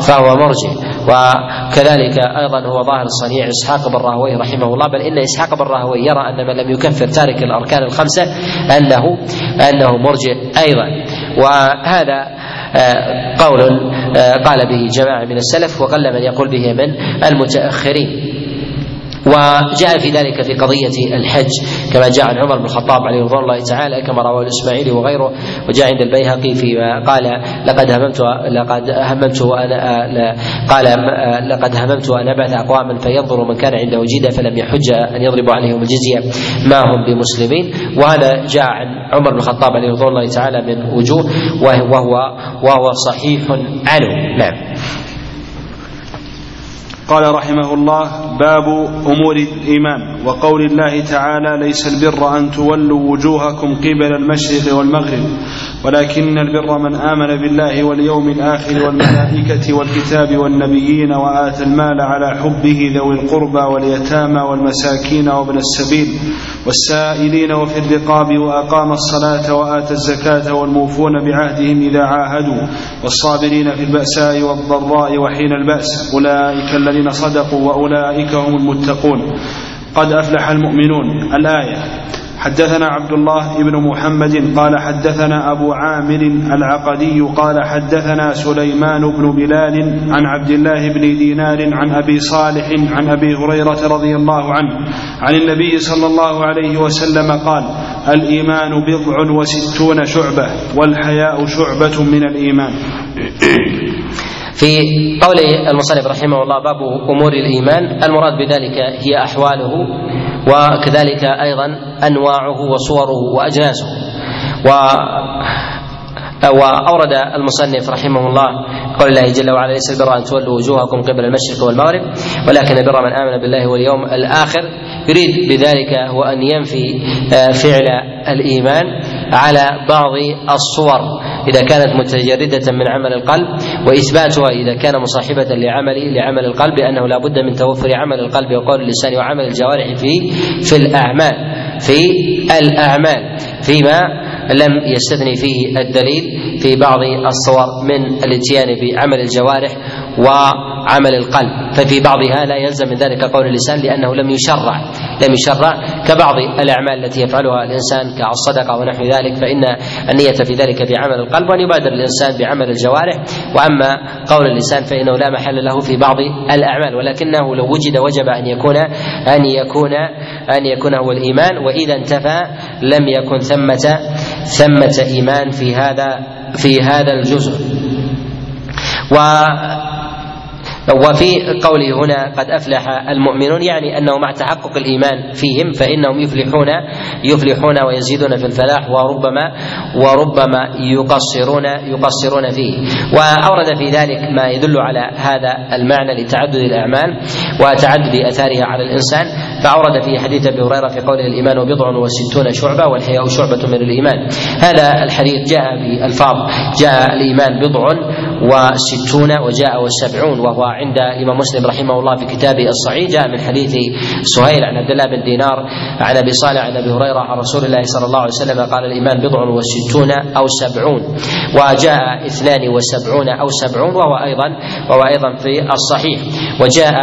فهو مرجئ. وكذلك أيضا هو ظاهر صنيع إسحاق بن راهويه رحمه الله بل إن إسحاق بن راهويه يرى أن من لم يكفر تارك الأركان الخمسة انه أنه مرجئ أيضا. وهذا آه، قول آه، قال به جماعة من السلف وقل من يقول به من المتأخرين. وجاء في ذلك في قضية الحج كما جاء عن عمر بن الخطاب عليه رضوان الله تعالى كما رواه الإسماعيلي وغيره. وجاء عند البيهقي فيما قال لقد هممت لقد هممت وأنا قال لقد هممت أن أبعث أقواما فينظر من كان عنده جيدا فلم يحج أن يضرب عليهم الجزية. ما هم بمسلمين؟ وهذا جاء عن عمر بن الخطاب عليه رضوان الله تعالى من وجوه وهو وهو صحيح عنه. نعم. قال رحمه الله باب أمور الإيمان وقول الله تعالى ليس البر أن تولوا وجوهكم قبل المشرق والمغرب. ولكن البر من آمن بالله واليوم الآخر والملائكة والكتاب والنبيين وآتى المال على حبه ذوي القربى واليتامى والمساكين وابن السبيل والسائلين وفي الرقاب وأقام الصلاة وآتى الزكاة والموفون بعهدهم إذا عاهدوا والصابرين في البأساء والضراء وحين البأس أولئك الذين صدقوا وأولئك هم المتقون قد أفلح المؤمنون الآية حدثنا عبد الله بن محمد قال حدثنا أبو عامر العقدي قال حدثنا سليمان بن بلال عن عبد الله بن دينار عن أبي صالح عن أبي هريرة رضي الله عنه عن النبي صلى الله عليه وسلم قال الإيمان بضع وستون شعبة والحياء شعبة من الإيمان. في قول المصنف رحمه الله باب أمور الإيمان المراد بذلك هي أحواله. وكذلك أيضا أنواعه وصوره وأجناسه. و واورد المصنف رحمه الله قول الله جل وعلا ليس البر أن تولوا وجوهكم قبل المشرق والمغرب ولكن البر من آمن بالله واليوم الآخر. يريد بذلك هو أن ينفي آه، فعل الإيمان. على بعض الصور. إذا كانت متجردة من عمل القلب وإثباتها إذا كان مصاحبة لعمل لعمل القلب انه لا بد من توفر عمل القلب وقول اللسان وعمل الجوارح في في الأعمال في الأعمال فيما لم يستثني فيه الدليل. في بعض الصور من الاتيان بعمل الجوارح وعمل القلب. ففي بعضها لا يلزم من ذلك قول اللسان لأنه لم يشرع لم يشرع كبعض الأعمال التي يفعلها الإنسان كالصدقة ونحو ذلك. فإن النية في ذلك بعمل القلب وأن يبادر الإنسان بعمل الجوارح. وأما قول اللسان فإنه لا محل له في بعض الأعمال ولكنه لو وجد وجب أن يكون أن يكون أن يكون هو الإيمان. وإذا انتفى لم يكن ثمة ثمة إيمان في هذا في هذا الجزء. و وفي قوله هنا قد أفلح المؤمنون يعني أنه مع تحقق الإيمان فيهم فإنهم يفلحون يفلحون ويزيدون في الفلاح وربما وربما يقصرون يقصرون فيه. وأورد في ذلك ما يدل على هذا المعنى لتعدد الأعمال وتعدد آثارها على الإنسان. فأورد في حديث أبي هريرة في قوله الإيمان بضع وستون شعبة والحياء شعبة من الإيمان. هذا الحديث جاء بألفاظ جاء الإيمان بضع وستون وجاء وسبعون وهو وعند الامام مسلم رحمه الله في كتابه الصحيح جاء من حديث سهيل عن عبد الله بن دينار عن أبي صالح عن أبي هريرة عن رسول الله صلى الله عليه وسلم قال الإيمان بضع وستون أو سبعون وجاء اثنان وسبعون أو سبعون وهو أيضا وهو أيضا في الصحيح. وجاء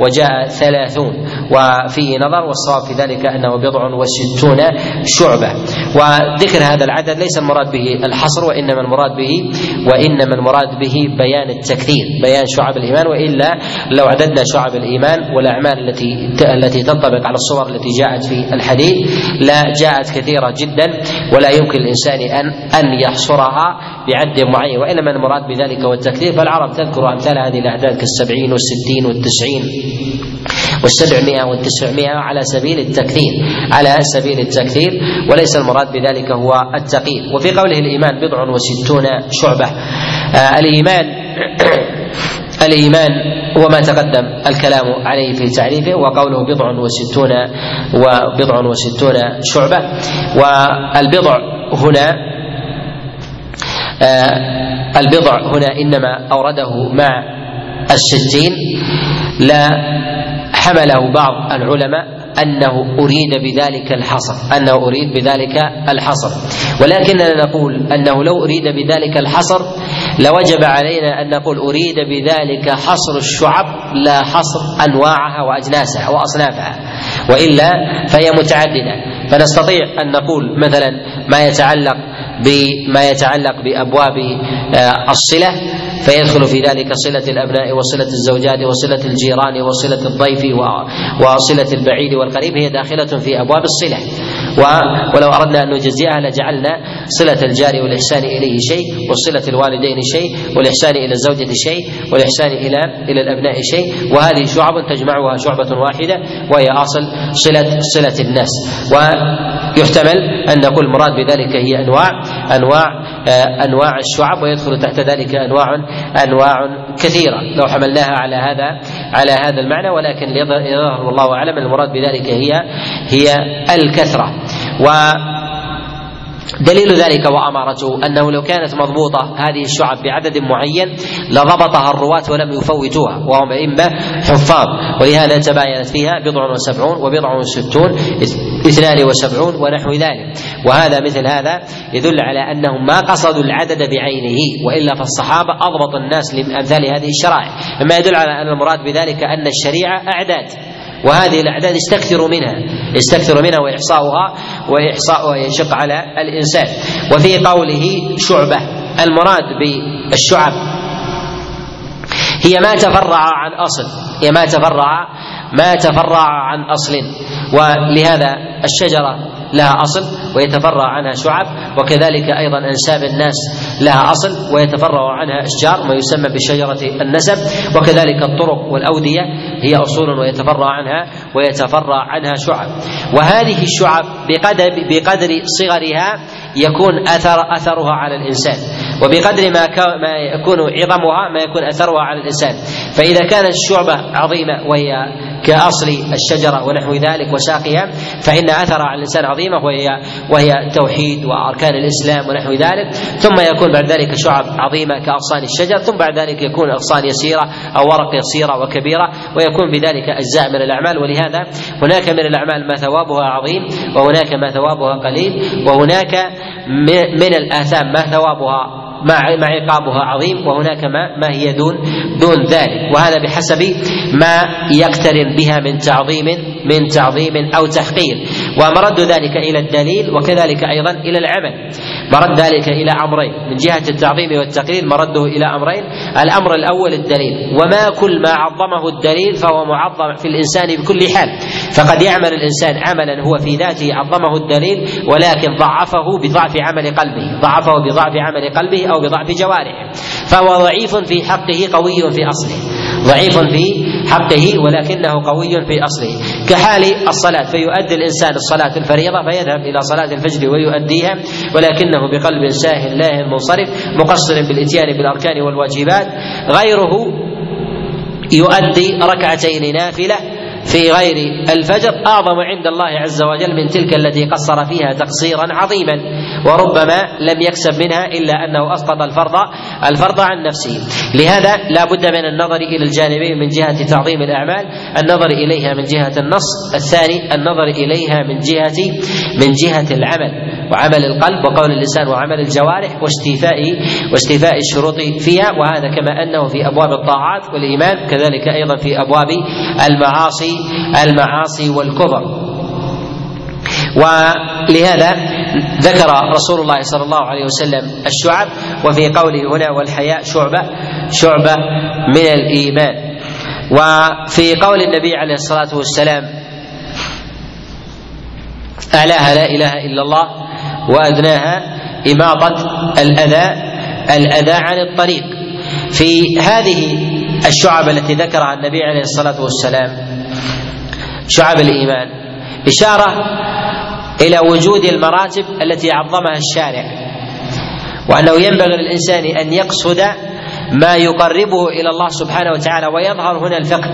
وجاء ثلاثون. وفيه نظر والصواب في ذلك أنه بضع وستون شعبة. وذكر هذا العدد ليس المراد به الحصر وإنما المراد به وإنما المراد به بيان التكثير بيان شعب الإيمان وإلا لو عددنا شعب الإيمان والأعمال التي التي تنطبق على الصور التي جاءت في الحديث لا جاءت كثيرة جدا ولا يمكن للإنسان ان أن يحصرها بعد معين وإنما المراد بذلك هو التكثير فالعرب تذكر أمثال هذه الأعداد كالسبعين والستين والتسعين والسبعمائة والتسعمائة على سبيل التكثير على سبيل التكثير وليس المراد بذلك هو التقييد. وفي قوله الإيمان بضع وستون شعبة آه الإيمان الإيمان هو ما تقدم الكلام عليه في تعريفه وقوله بضع وستون وبضع وستون شعبة. والبضع هنا آه البضع هنا إنما أورده مع الستين. لا حمله بعض العلماء أنه أريد بذلك الحصر أنه أريد بذلك الحصر. ولكننا نقول أنه لو أريد بذلك الحصر لوجب علينا أن نقول أريد بذلك حصر الشعب لا حصر أنواعها وأجناسها وأصنافها وإلا فهي متعددة. فنستطيع أن نقول مثلا ما يتعلق بما يتعلق بأبواب الصلة فيدخل في ذلك صلة الأبناء وصلة الزوجات وصلة الجيران وصلة الضيف وصلة البعيد والقريب هي داخلة في أبواب الصلة. ولو أردنا أن نجزئها لجعلنا صلة الجار والإحسان إليه شيء وصلة الوالدين شيء والإحسان إلى الزوجة شيء والإحسان إلى إلى الأبناء شيء وهذه شعب تجمعها شعبة واحدة وهي أصل صلة صلة الناس ويحتمل أن نقول المراد بذلك هي أنواع أنواع أنواع الشعب ويدخل تحت ذلك أنواع أنواع كثيرة لو حملناها على هذا على هذا المعنى ولكن يظهر والله أعلم المراد بذلك هي هي الكثرة و دليل ذلك وأمارته أنه لو كانت مضبوطة هذه الشعب بعدد معين لضبطها الرواة ولم يفوتوها وهم أئمة حفاظ. ولهذا تباينت فيها بضع وسبعون وبضع وستون اثنان وسبعون ونحو ذلك. وهذا مثل هذا يدل على أنهم ما قصدوا العدد بعينه وإلا فالصحابة أضبط الناس لأمثال هذه الشرائع. مما يدل على أن المراد بذلك أن الشريعة أعداد. وهذه الأعداد يستكثر منها يستكثر منها وإحصاؤها واحصاؤها يشق على الإنسان. وفي قوله شعبة المراد بالشعب. هي ما تفرع عن أصل هي ما تفرع ما تفرع عن أصل. ولهذا الشجرة لها أصل ويتفرع عنها شعب وكذلك أيضا أنساب الناس لها أصل ويتفرع عنها أشجار ما يسمى بشجرة النسب وكذلك الطرق والأودية. هي أصول ويتفرع عنها ويتفرع عنها شعب. وهذه الشعب بقدر بقدر صغرها يكون اثر أثرها على الإنسان. وبقدر ما ما يكون عظمها ما يكون أثرها على الإنسان. فإذا كانت الشعبة عظيمة وهي كأصل الشجرة ونحو ذلك وساقها فإن أثرها على الإنسان عظيمة وهي وهي التوحيد وأركان الإسلام ونحو ذلك. ثم يكون بعد ذلك شعب عظيمة كأغصان الشجر ثم بعد ذلك يكون أغصان يسيرة أو ورق يسيرة وكبيرة ويكون بذلك أجزاء من الأعمال. ولهذا هناك من الأعمال ما ثوابها عظيم وهناك ما ثوابها قليل وهناك من الآثام ما ثوابها مع مع عقابها عظيم وهناك ما ما هي دون دون ذلك. وهذا بحسب ما يقترن بها من تعظيم من تعظيم أو تحقير ومرد ذلك إلى الدليل وكذلك أيضا إلى العمل. مرد ذلك إلى أمرين من جهة التعظيم والتقرير مرده إلى أمرين. الأمر الأول الدليل وما كل ما عظمه الدليل فهو معظم في الإنسان بكل حال. فقد يعمل الإنسان عملا هو في ذاته عظمه الدليل ولكن ضعفه بضعف عمل قلبه ضعفه بضعف عمل قلبه أو بضعف جوارحه. فهو ضعيف في حقه قوي في أصله ضعيف في حقه ولكنه قوي في أصله. كحال الصلاة فيؤدي الإنسان الصلاة الفريضة فيذهب إلى صلاة الفجر ويؤديها ولكنه بقلب ساهل لاهٍ منصرف مقصر بالإتيان بالأركان والواجبات. غيره يؤدي ركعتين نافلة في غير الفجر أعظم عند الله عز وجل من تلك التي قصر فيها تقصيرا عظيما وربما لم يكسب منها إلا أنه أسقط الفرض الفرض عن نفسه. لهذا لا بد من النظر إلى الجانبين من جهة تعظيم الأعمال النظر إليها من جهة النص الثاني النظر إليها من جهة من جهة العمل وعمل القلب وقول اللسان وعمل الجوارح واستيفاء واستيفاء الشروط فيها وهذا كما أنه في أبواب الطاعات والإيمان كذلك أيضا في أبواب المعاصي المعاصي والكفر ولهذا ذكر رسول الله صلى الله عليه وسلم الشعب وفي قوله هنا والحياء شعبة شعبة من الإيمان. وفي قول النبي عليه الصلاة والسلام أعلاها لا إله إلا الله وأدناها إماطة الأذى الأذى عن الطريق. في هذه الشعب التي ذكرها النبي عليه الصلاة والسلام شعب الإيمان. إشارة إلى وجود المراتب التي عظمها الشارع وأنه ينبغي للإنسان أن يقصد ما يقربه إلى الله سبحانه وتعالى ويظهر هنا الفقه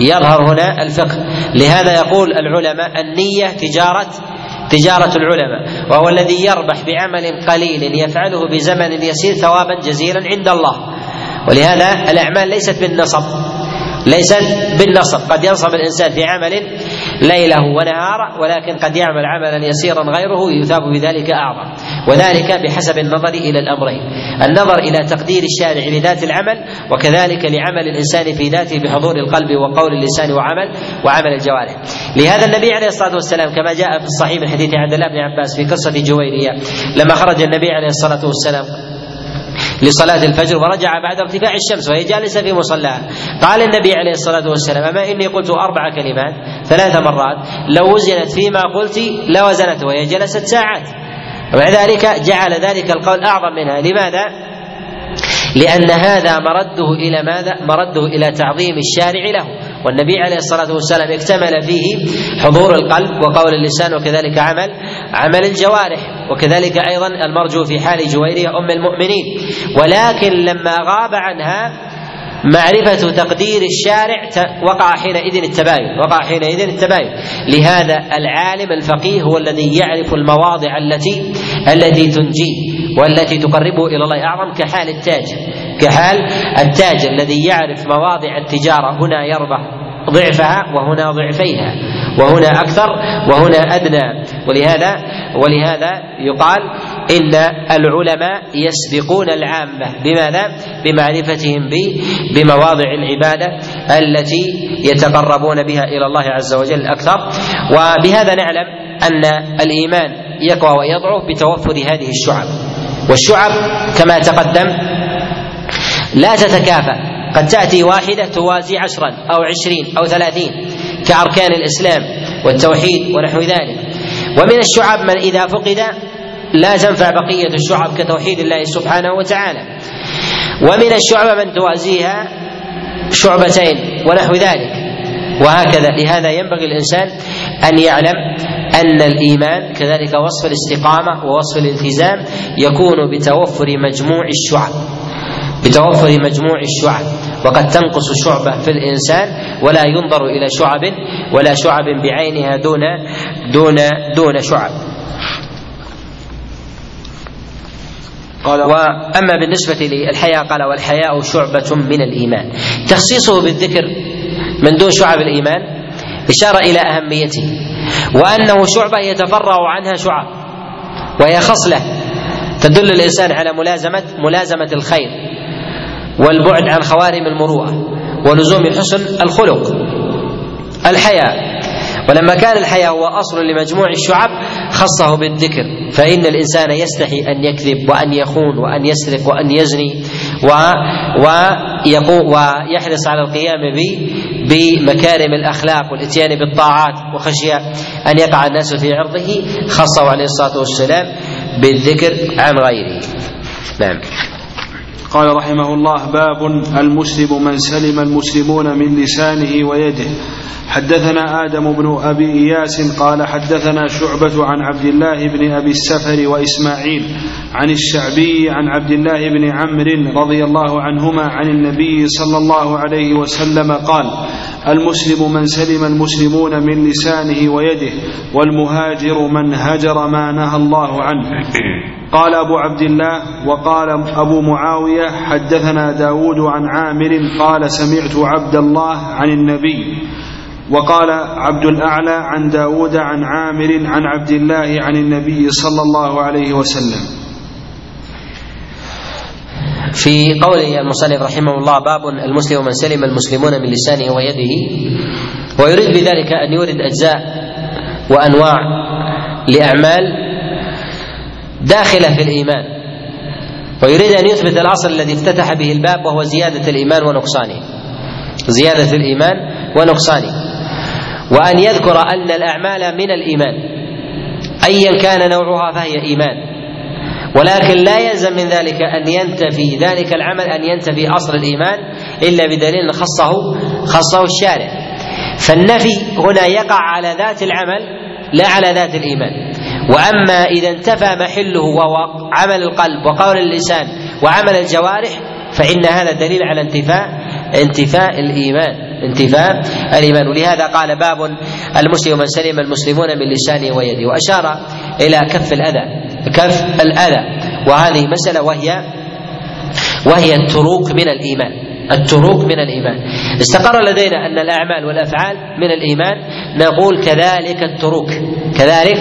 يظهر هنا الفقه. لهذا يقول العلماء النية تجارة تجارة العلماء وهو الذي يربح بعمل قليل يفعله بزمن يسير ثوابا جزيلا عند الله. ولهذا الأعمال ليست بالنصب. ليست بالنصب. قد ينصب الإنسان في عمل ليله ونهاره ولكن قد يعمل عملا يسيرا غيره يثاب بذلك أعظم. وذلك بحسب النظر إلى الأمرين. النظر إلى تقدير الشارع لذات العمل وكذلك لعمل الإنسان في ذاته بحضور القلب وقول اللسان وعمل وعمل الجوارح. لهذا النبي عليه الصلاة والسلام كما جاء في الصحيح من حديث عبد الله بن عباس في قصة جويرية لما خرج النبي عليه الصلاة والسلام لصلاة الفجر ورجع بعد ارتفاع الشمس وهي جالسة في مصلاها قال النبي عليه الصلاة والسلام أما إني قلت أربع كلمات ثلاث مرات لو وزنت فيما قلت لوزنت وهي جلست ساعات. ومع ذلك جعل ذلك القول أعظم منها. لماذا؟ لأن هذا مرده إلى ماذا؟ مرده إلى تعظيم الشارع له. والنبي عليه الصلاة والسلام اكتمل فيه حضور القلب وقول اللسان وكذلك عمل عمل الجوارح وكذلك أيضا المرجو في حال جويرية أم المؤمنين. ولكن لما غاب عنها معرفة تقدير الشارع وقع حينئذ التباين وقع حينئذ التباين. لهذا العالم الفقيه هو الذي يعرف المواضع التي التي تنجيه. والتي تقربه إلى الله أعظم كحال التاجر كحال التاجر الذي يعرف مواضع التجارة. هنا يربح ضعفها وهنا ضعفيها وهنا أكثر وهنا أدنى. ولهذا ولهذا يقال إن العلماء يسبقون العامة. بماذا؟ بمعرفتهم بمواضع العبادة التي يتقربون بها إلى الله عز وجل أكثر. وبهذا نعلم أن الإيمان يقوى ويضعف بتوفر هذه الشعب. والشعب كما تقدم لا تتكافأ. قد تأتي واحدة توازي عشرا أو عشرين أو ثلاثين كأركان الإسلام والتوحيد ونحو ذلك. ومن الشعب من إذا فقد لا تنفع بقية الشعب كتوحيد الله سبحانه وتعالى. ومن الشعب من توازيها شعبتين ونحو ذلك. وهكذا لهذا ينبغي الإنسان أن يعلم أن الإيمان كذلك وصف الاستقامة ووصف الالتزام يكون بتوفر مجموع الشعب بتوفر مجموع الشعب. وقد تنقص شعبة في الإنسان ولا ينظر إلى شعب ولا شعب بعينها دون دون دون شعب. قال وأما بالنسبة للحياء قال والحياء شعبة من الإيمان. تخصيصه بالذكر من دون شعب الإيمان إشارة إلى أهميته وأنه شعبة يتفرع عنها شعب وهي خصلة تدل الإنسان على ملازمة ملازمة الخير والبعد عن خوارم المروءة ولزوم حسن الخلق الحياء ولما كان الحياء هو أصل لمجموع الشعب خصه بالذكر. فإن الإنسان يستحي أن يكذب وأن يخون وأن يسرق وأن يزني و ويحرص على القيام بمكارم الأخلاق والإتيان بالطاعات وخشية أن يقع الناس في عرضه خصه عليه الصلاة والسلام بالذكر عن غيره. نعم. قال رحمه الله باب المسلم من سلم المسلمون من لسانه ويده. حدثنا آدم بن أبي إياس قال حدثنا شعبة عن عبد الله بن أبي السفر وإسماعيل عن الشعبي عن عبد الله بن عمرو رضي الله عنهما عن النبي صلى الله عليه وسلم قال المسلم من سلم المسلمون من لسانه ويده والمهاجر من هجر ما نهى الله عنه. <coughs> قال أبو عبد الله وقال أبو معاوية حدثنا داود عن عامر قال سمعت عبد الله عن النبي وقال عبد الأعلى عن داود عن عامر عن عبد الله عن النبي صلى الله عليه وسلم. في قوله المصنف رحمه الله باب المسلم من سلم المسلمون من لسانه ويده ويريد بذلك أن يورد أجزاء وأنواع لأعمال داخلة في الإيمان. ويريد أن يثبت الأصل الذي افتتح به الباب وهو زيادة الإيمان ونقصانه. زيادة الإيمان ونقصانه. وأن يذكر أن الأعمال من الإيمان. ايا كان نوعها فهي إيمان. ولكن لا يلزم من ذلك أن ينتفي ذلك العمل أن ينتفي أصل الإيمان إلا بدليل خصه خصه الشارع. فالنفي هنا يقع على ذات العمل لا على ذات الإيمان. وأما إذا انتفى محله وهو عمل القلب وقول اللسان وعمل الجوارح فإن هذا دليل على انتفاء انتفاء الإيمان انتفاء الإيمان. ولهذا قال باب المسلم من سلم المسلمون من لسانه ويده وأشار إلى كف الأذى كف الأذى. وهذه مسألة وهي وهي التروك من الإيمان. التروك من الإيمان. استقر لدينا أن الأعمال والأفعال من الإيمان. نقول كذلك التروك كذلك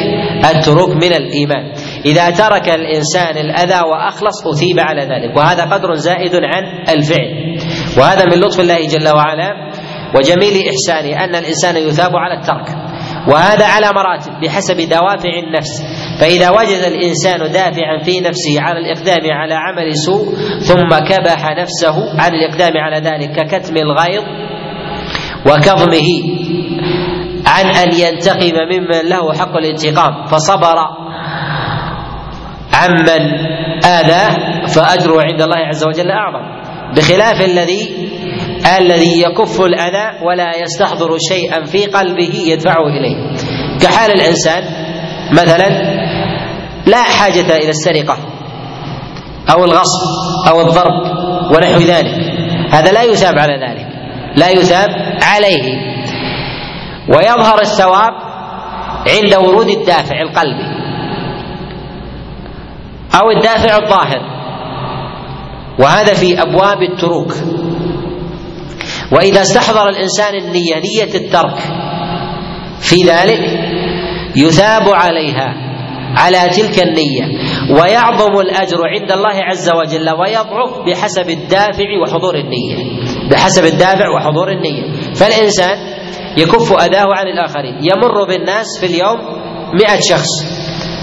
التروك من الإيمان. إذا ترك الإنسان الأذى وأخلص أثيب على ذلك. وهذا قدر زائد عن الفعل. وهذا من لطف الله جل وعلا وجميل إحسانه أن الإنسان يثاب على الترك. وهذا على مراتب بحسب دوافع النفس. فإذا وجد الإنسان دافعا في نفسه على الإقدام على عمل سوء ثم كبح نفسه عن الإقدام على ذلك ككتم الغيظ وكظمه عن أن ينتقم ممن له حق الانتقام فصبر عمن آذاه فأجره عند الله عز وجل أعظم. بخلاف الذي الذي يكف الأذى ولا يستحضر شيئا في قلبه يدفعه إليه. كحال الإنسان مثلا لا حاجة إلى السرقة أو الغصب أو الضرب ونحو ذلك. هذا لا يثاب على ذلك لا يثاب عليه. ويظهر الثواب عند ورود الدافع القلبي أو الدافع الظاهر. وهذا في أبواب التروك. وإذا استحضر الإنسان النية نية الترك في ذلك يثاب عليها على تلك النية ويعظم الأجر عند الله عز وجل ويضعف بحسب الدافع وحضور النية بحسب الدافع وحضور النية. فالإنسان يكف أذاه عن الآخرين يمر بالناس في اليوم مئة شخص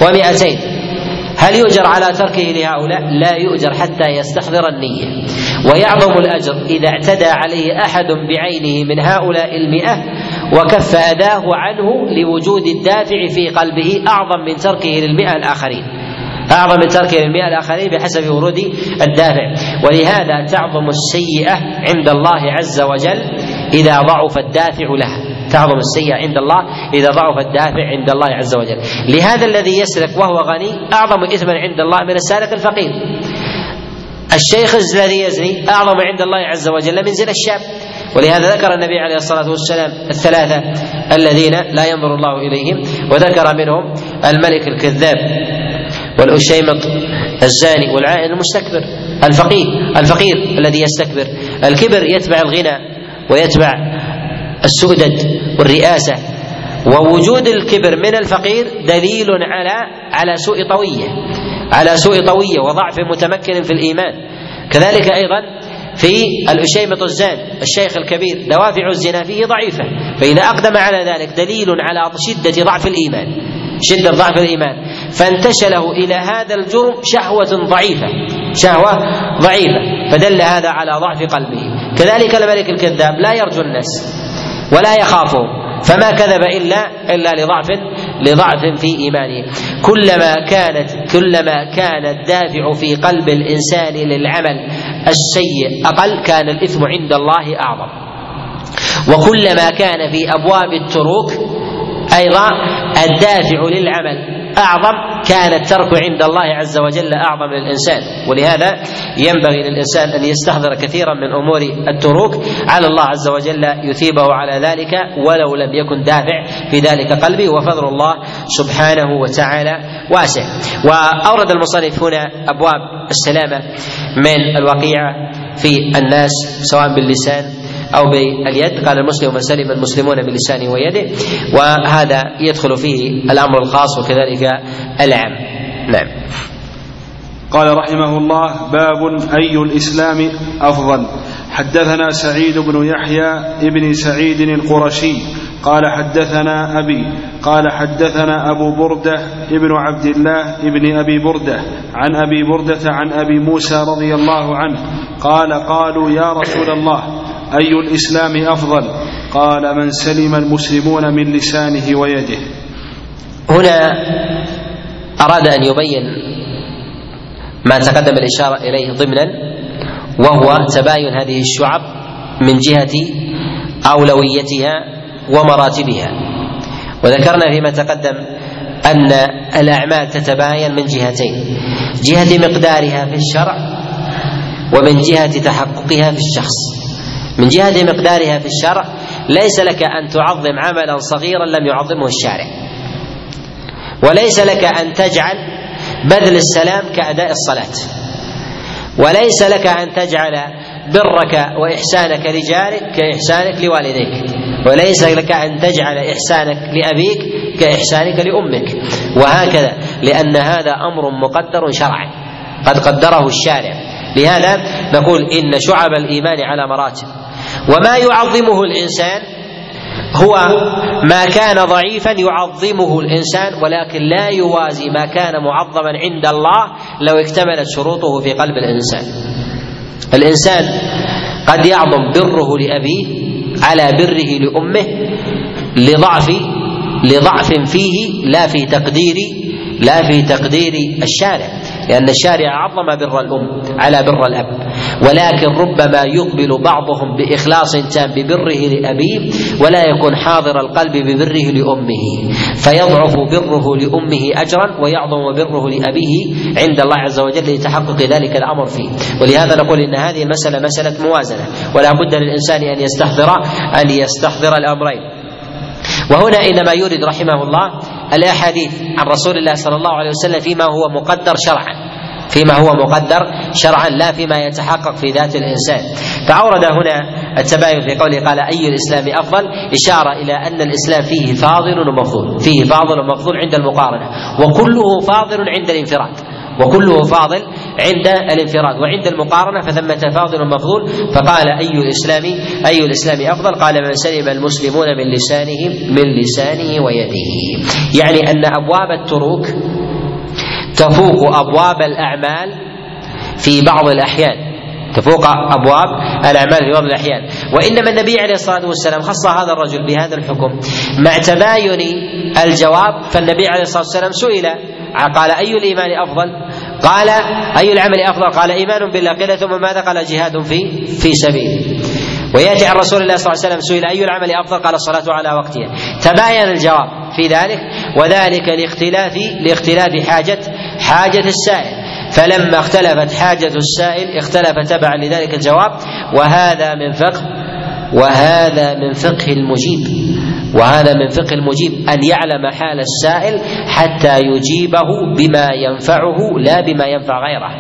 ومئتين. هل يؤجر على تركه لهؤلاء؟ لا يؤجر حتى يستحضر النية. ويعظم الأجر إذا اعتدى عليه أحد بعينه من هؤلاء المئة وكف أذاه عنه لوجود الدافع في قلبه أعظم من تركه للمئة الآخرين. أعظم من تركه للمئة الآخرين بحسب ورود الدافع. ولهذا تعظم السيئة عند الله عز وجل إذا ضعف الدافع لها. تعظم السيئة عند الله إذا ضعف الدافع عند الله عز وجل. لهذا الذي يسرق وهو غني أعظم إثما عند الله من السارق الفقير. الشيخ الذي يزني أعظم عند الله عز وجل من زنا الشاب. ولهذا ذكر النبي عليه الصلاة والسلام الثلاثة الذين لا ينظر الله إليهم وذكر منهم الملك الكذاب والأشيمط الزاني والعائن المستكبر الفقيه الفقير الذي يستكبر. الكبر يتبع الغنى ويتبع السؤدد والرئاسة. ووجود الكبر من الفقير دليل على على سوء طوية على سوء طوية وضعف متمكن في الإيمان. كذلك أيضا في الأشيمة الزان الشيخ الكبير دوافع الزنا فيه ضعيفة. فإذا أقدم على ذلك دليل على شدة ضعف الإيمان. شدة ضعف الإيمان. فانتشله إلى هذا الجرم شهوة ضعيفة. شهوة ضعيفة. فدل هذا على ضعف قلبه. كذلك الملك الكذاب لا يرجو الناس. ولا يخافهم فما كذب الا إلا لضعف لضعف في إيمانه. كلما كانت كلما كان الدافع في قلب الإنسان للعمل السيء أقل كان الإثم عند الله أعظم. وكلما كان في أبواب التروك أيضا الدافع للعمل اعظم كان الترك عند الله عز وجل أعظم للإنسان ولهذا ينبغي للإنسان أن يستحضر كثيرا من أمور التروك. على الله عز وجل يثيبه على ذلك ولو لم يكن دافع في ذلك قلبه وفضل الله سبحانه وتعالى واسع. وأورد المصنف هنا أبواب السلامة من الوقيعة في الناس سواء باللسان أو باليد قال المسلم سلم المسلمون بلسانه ويده وهذا يدخل فيه الأمر الخاص وكذلك العام. نعم. قال رحمه الله باب أي الإسلام أفضل؟ حدثنا سعيد بن يحيى ابن سعيد القرشي قال حدثنا أبي قال حدثنا أبو بردة ابن عبد الله ابن أبي بردة عن أبي بردة عن أبي موسى رضي الله عنه قال قالوا يا رسول الله أي الإسلام أفضل؟ قال من سلم المسلمون من لسانه ويده. هنا أراد أن يبين ما تقدم الإشارة إليه ضمنا وهو تباين هذه الشعب من جهة أولويتها ومراتبها. وذكرنا فيما تقدم أن الأعمال تتباين من جهتين جهة مقدارها في الشرع ومن جهة تحققها في الشخص. من جهة مقدارها في الشرع ليس لك أن تعظم عملا صغيرا لم يعظمه الشارع. وليس لك أن تجعل بذل السلام كأداء الصلاة. وليس لك أن تجعل برك وإحسانك لجارك كإحسانك لوالديك. وليس لك أن تجعل إحسانك لأبيك كإحسانك لأمك. وهكذا لأن هذا أمر مقدر شرعا. قد قدره الشارع. لهذا نقول إن شعب الإيمان على مراتب. وما يعظمه الإنسان هو ما كان ضعيفا يعظمه الإنسان ولكن لا يوازي ما كان معظما عند الله لو اكتملت شروطه في قلب الإنسان. الإنسان قد يعظم بره لأبيه على بره لأمه لضعف لضعف فيه لا في تقدير لا في تقدير الشارع. لأن الشارع عظم بر الأم على بر الأب. ولكن ربما يقبل بعضهم بإخلاص تام ببره لأبيه ولا يكون حاضر القلب ببره لأمه. فيضعف بره لأمه أجرا ويعظم بره لأبيه عند الله عز وجل لتحقق ذلك الأمر فيه. ولهذا نقول إن هذه المسألة مسألة موازنة. ولا بد للإنسان أن يستحضر أن يستحضر الأمرين. وهنا إنما يورد رحمه الله الأحاديث عن رسول الله صلى الله عليه وسلم فيما هو مقدر شرعا. فيما هو مقدر شرعا لا فيما يتحقق في ذات الإنسان. فأورد هنا التباين في قوله قال أي الإسلام أفضل؟ إشارة إلى أن الإسلام فيه فاضل ومفضول. فيه فاضل ومفضول عند المقارنة وكله فاضل عند الانفراد. وكله فاضل عند الانفراد. وعند المقارنة فثمة فاضل ومفضول فقال أي الإسلام أي الإسلام أفضل؟ قال من سلم المسلمون من لسانه من لسانه ويده. يعني أن أبواب التروك تفوق أبواب الأعمال في بعض الأحيان. تفوق أبواب الأعمال في بعض الأحيان. وإنما النبي عليه الصلاة والسلام خص هذا الرجل بهذا الحكم. مع تباين الجواب فالنبي عليه الصلاة والسلام سئل قال أي الإيمان أفضل؟ قال أي العمل أفضل؟ قال إيمان بالله قيل ثم ماذا؟ قال جهاد في في سبيله ويأتي عن رسول الله صلى الله عليه وسلم سئل أي العمل أفضل؟ قال الصلاة على وقتها تباين الجواب في ذلك وذلك لاختلاف لاختلاف حاجة حاجة السائل فلما اختلفت حاجة السائل اختلف تبعا لذلك الجواب وهذا من فقه وهذا من فقه المجيب وهذا من فقه المجيب أن يعلم حال السائل حتى يجيبه بما ينفعه لا بما ينفع غيره.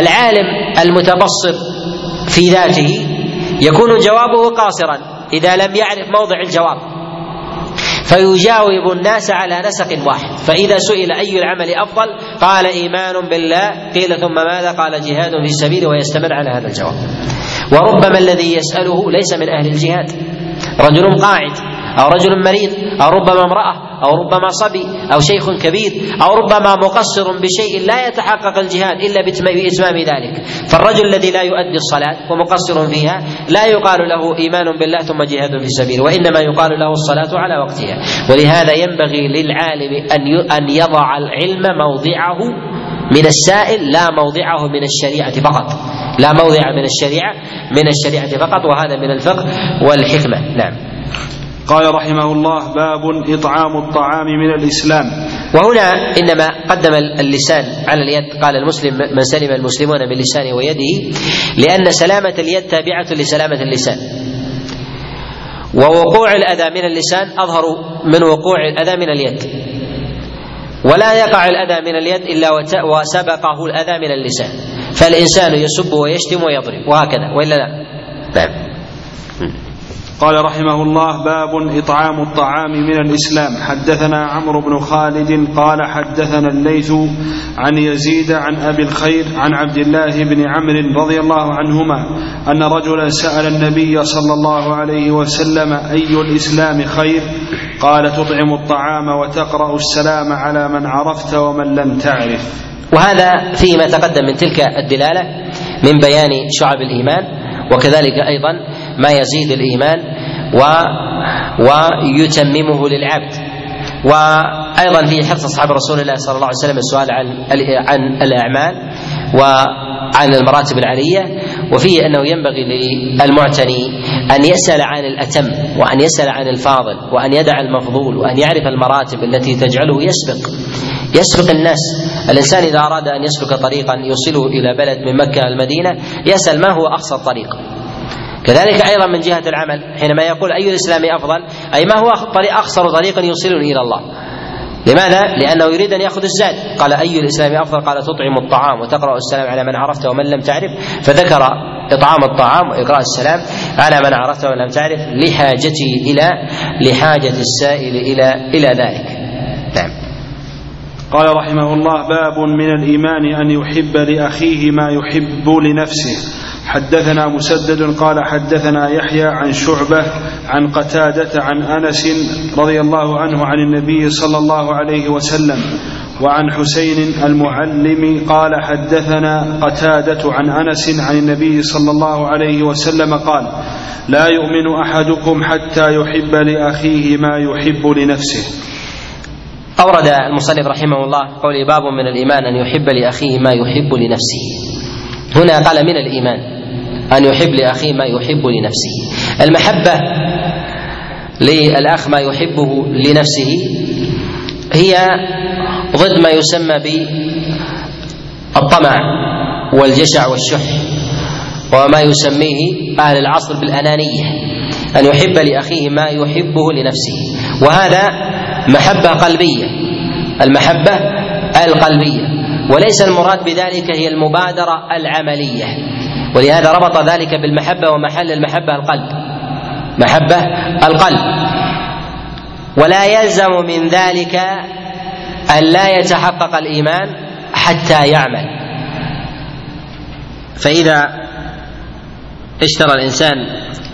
العالم المتبصر في ذاته يكون جوابه قاصرا إذا لم يعرف موضع الجواب. فيجاوب الناس على نسق واحد. فإذا سئل أي العمل أفضل؟ قال إيمان بالله. قيل ثم ماذا؟ قال جهاد في سبيله ويستمر على هذا الجواب. وربما الذي يسأله ليس من أهل الجهاد. رجل قاعد أو رجل مريض أو ربما امرأة أو ربما صبي أو شيخ كبير أو ربما مقصر بشيء لا يتحقق الجهاد إلا بإتمام ذلك. فالرجل الذي لا يؤدي الصلاة ومقصر فيها لا يقال له إيمان بالله ثم جهاد في سبيله وإنما يقال له الصلاة على وقتها. ولهذا ينبغي للعالم أن أن يضع العلم موضعه من السائل لا موضعه من الشريعة فقط. لا موضع من الشريعة من الشريعة فقط وهذا من الفقه والحكمة. نعم. قال رحمه الله باب إطعام الطعام من الإسلام. وهنا إنما قدم اللسان على اليد قال المسلم من سلم المسلمون من لسانه ويده لأن سلامة اليد تابعة لسلامة اللسان. ووقوع الأذى من اللسان أظهر من وقوع الأذى من اليد. ولا يقع الأذى من اليد إلا وسبقه الأذى من اللسان. فالإنسان يسب ويشتم ويضرب وهكذا وإلا لا؟ نعم. قال رحمه الله باب إطعام الطعام من الإسلام. حدثنا عمرو بن خالد قال حدثنا الليث عن يزيد عن أبي الخير عن عبد الله بن عمرو رضي الله عنهما أن رجلا سأل النبي صلى الله عليه وسلم أي الإسلام خير؟ قال تطعم الطعام وتقرأ السلام على من عرفت ومن لم تعرف. وهذا فيه ما تقدم من تلك الدلالة من بيان شعب الإيمان وكذلك أيضا ما يزيد الإيمان و ويتممه للعبد. وأيضا في حرص أصحاب رسول الله صلى الله عليه وسلم السؤال عن عن الأعمال وعن المراتب العاليه وفيه أنه ينبغي للمعتني أن يسأل عن الأتم وأن يسأل عن الفاضل وأن يدع المفضول وأن يعرف المراتب التي تجعله يسبق. يسبق الناس. الإنسان إذا أراد أن يسلك طريقا يوصله إلى بلد من مكة المدينة يسأل ما هو أقصى الطريق. كذلك أيضا من جهة العمل حينما يقول أي الإسلام أفضل؟ أي ما هو طريق أقصر طريق يوصلني إلى الله؟ لماذا؟ لأنه يريد أن يأخذ الزاد. قال أي الإسلام أفضل؟ قال تطعم الطعام وتقرأ السلام على من عرفت ومن لم تعرف. فذكر إطعام الطعام وإقراء السلام على من عرفت ومن لم تعرف لحاجته إلى لحاجة السائل إلى إلى ذلك. نعم. قال رحمه الله باب من الإيمان أن يحب لأخيه ما يحب لنفسه. حدثنا مسدد قال حدثنا يحيى عن شعبة عن قتادة عن أنس رضي الله عنه عن النبي صلى الله عليه وسلم وعن حسين المعلم قال حدثنا قتادة عن أنس عن النبي صلى الله عليه وسلم قال لا يؤمن أحدكم حتى يحب لأخيه ما يحب لنفسه. أورد المصنف رحمه الله قول باب من الإيمان أن يحب لأخيه ما يحب لنفسه. هنا قال من الإيمان؟ أن يحب لأخيه ما يحب لنفسه. المحبة للأخ ما يحبه لنفسه هي ضد ما يسمى بالطمع والجشع والشح وما يسميه أهل العصر بالأنانية أن يحب لأخيه ما يحبه لنفسه. وهذا محبة قلبية المحبة القلبية. وليس المراد بذلك هي المبادرة العملية. ولهذا ربط ذلك بالمحبة ومحل المحبة القلب. محبة القلب. ولا يلزم من ذلك أن لا يتحقق الإيمان حتى يعمل. فإذا اشترى الإنسان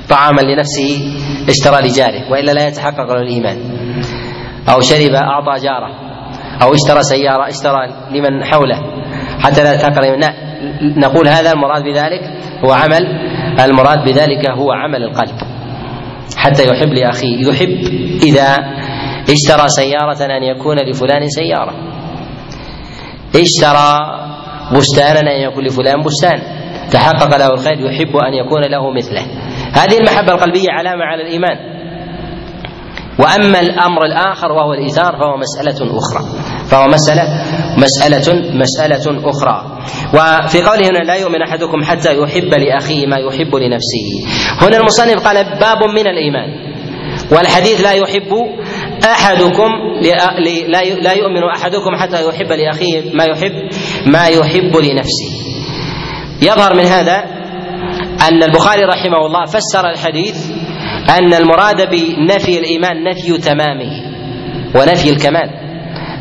طعاما لنفسه اشترى لجاره وإلا لا يتحقق له الإيمان. أو شرب أعطى جاره. أو اشترى سيارة اشترى لمن حوله حتى لا لا نقول هذا المراد بذلك هو عمل المراد بذلك هو عمل القلب. حتى يحب لأخيه يحب إذا اشترى سيارة أن يكون لفلان سيارة. اشترى بستانا أن يكون لفلان بستان. تحقق له الخير يحب أن يكون له مثله. هذه المحبة القلبية علامة على الإيمان. وأما الأمر الآخر وهو الإيثار فهو مسألة أخرى. فهو مسألة مسألة مسألة أخرى. وفي قوله هنا لا يؤمن أحدكم حتى يحب لأخيه ما يحب لنفسه. هنا المصنف قال باب من الإيمان. والحديث لا يحب أحدكم لأ يؤمن أحدكم حتى يحب لأخيه ما يحب ما يحب لنفسه. يظهر من هذا أن البخاري رحمه الله فسر الحديث أن المراد بنفي الإيمان نفي تمامه ونفي الكمال.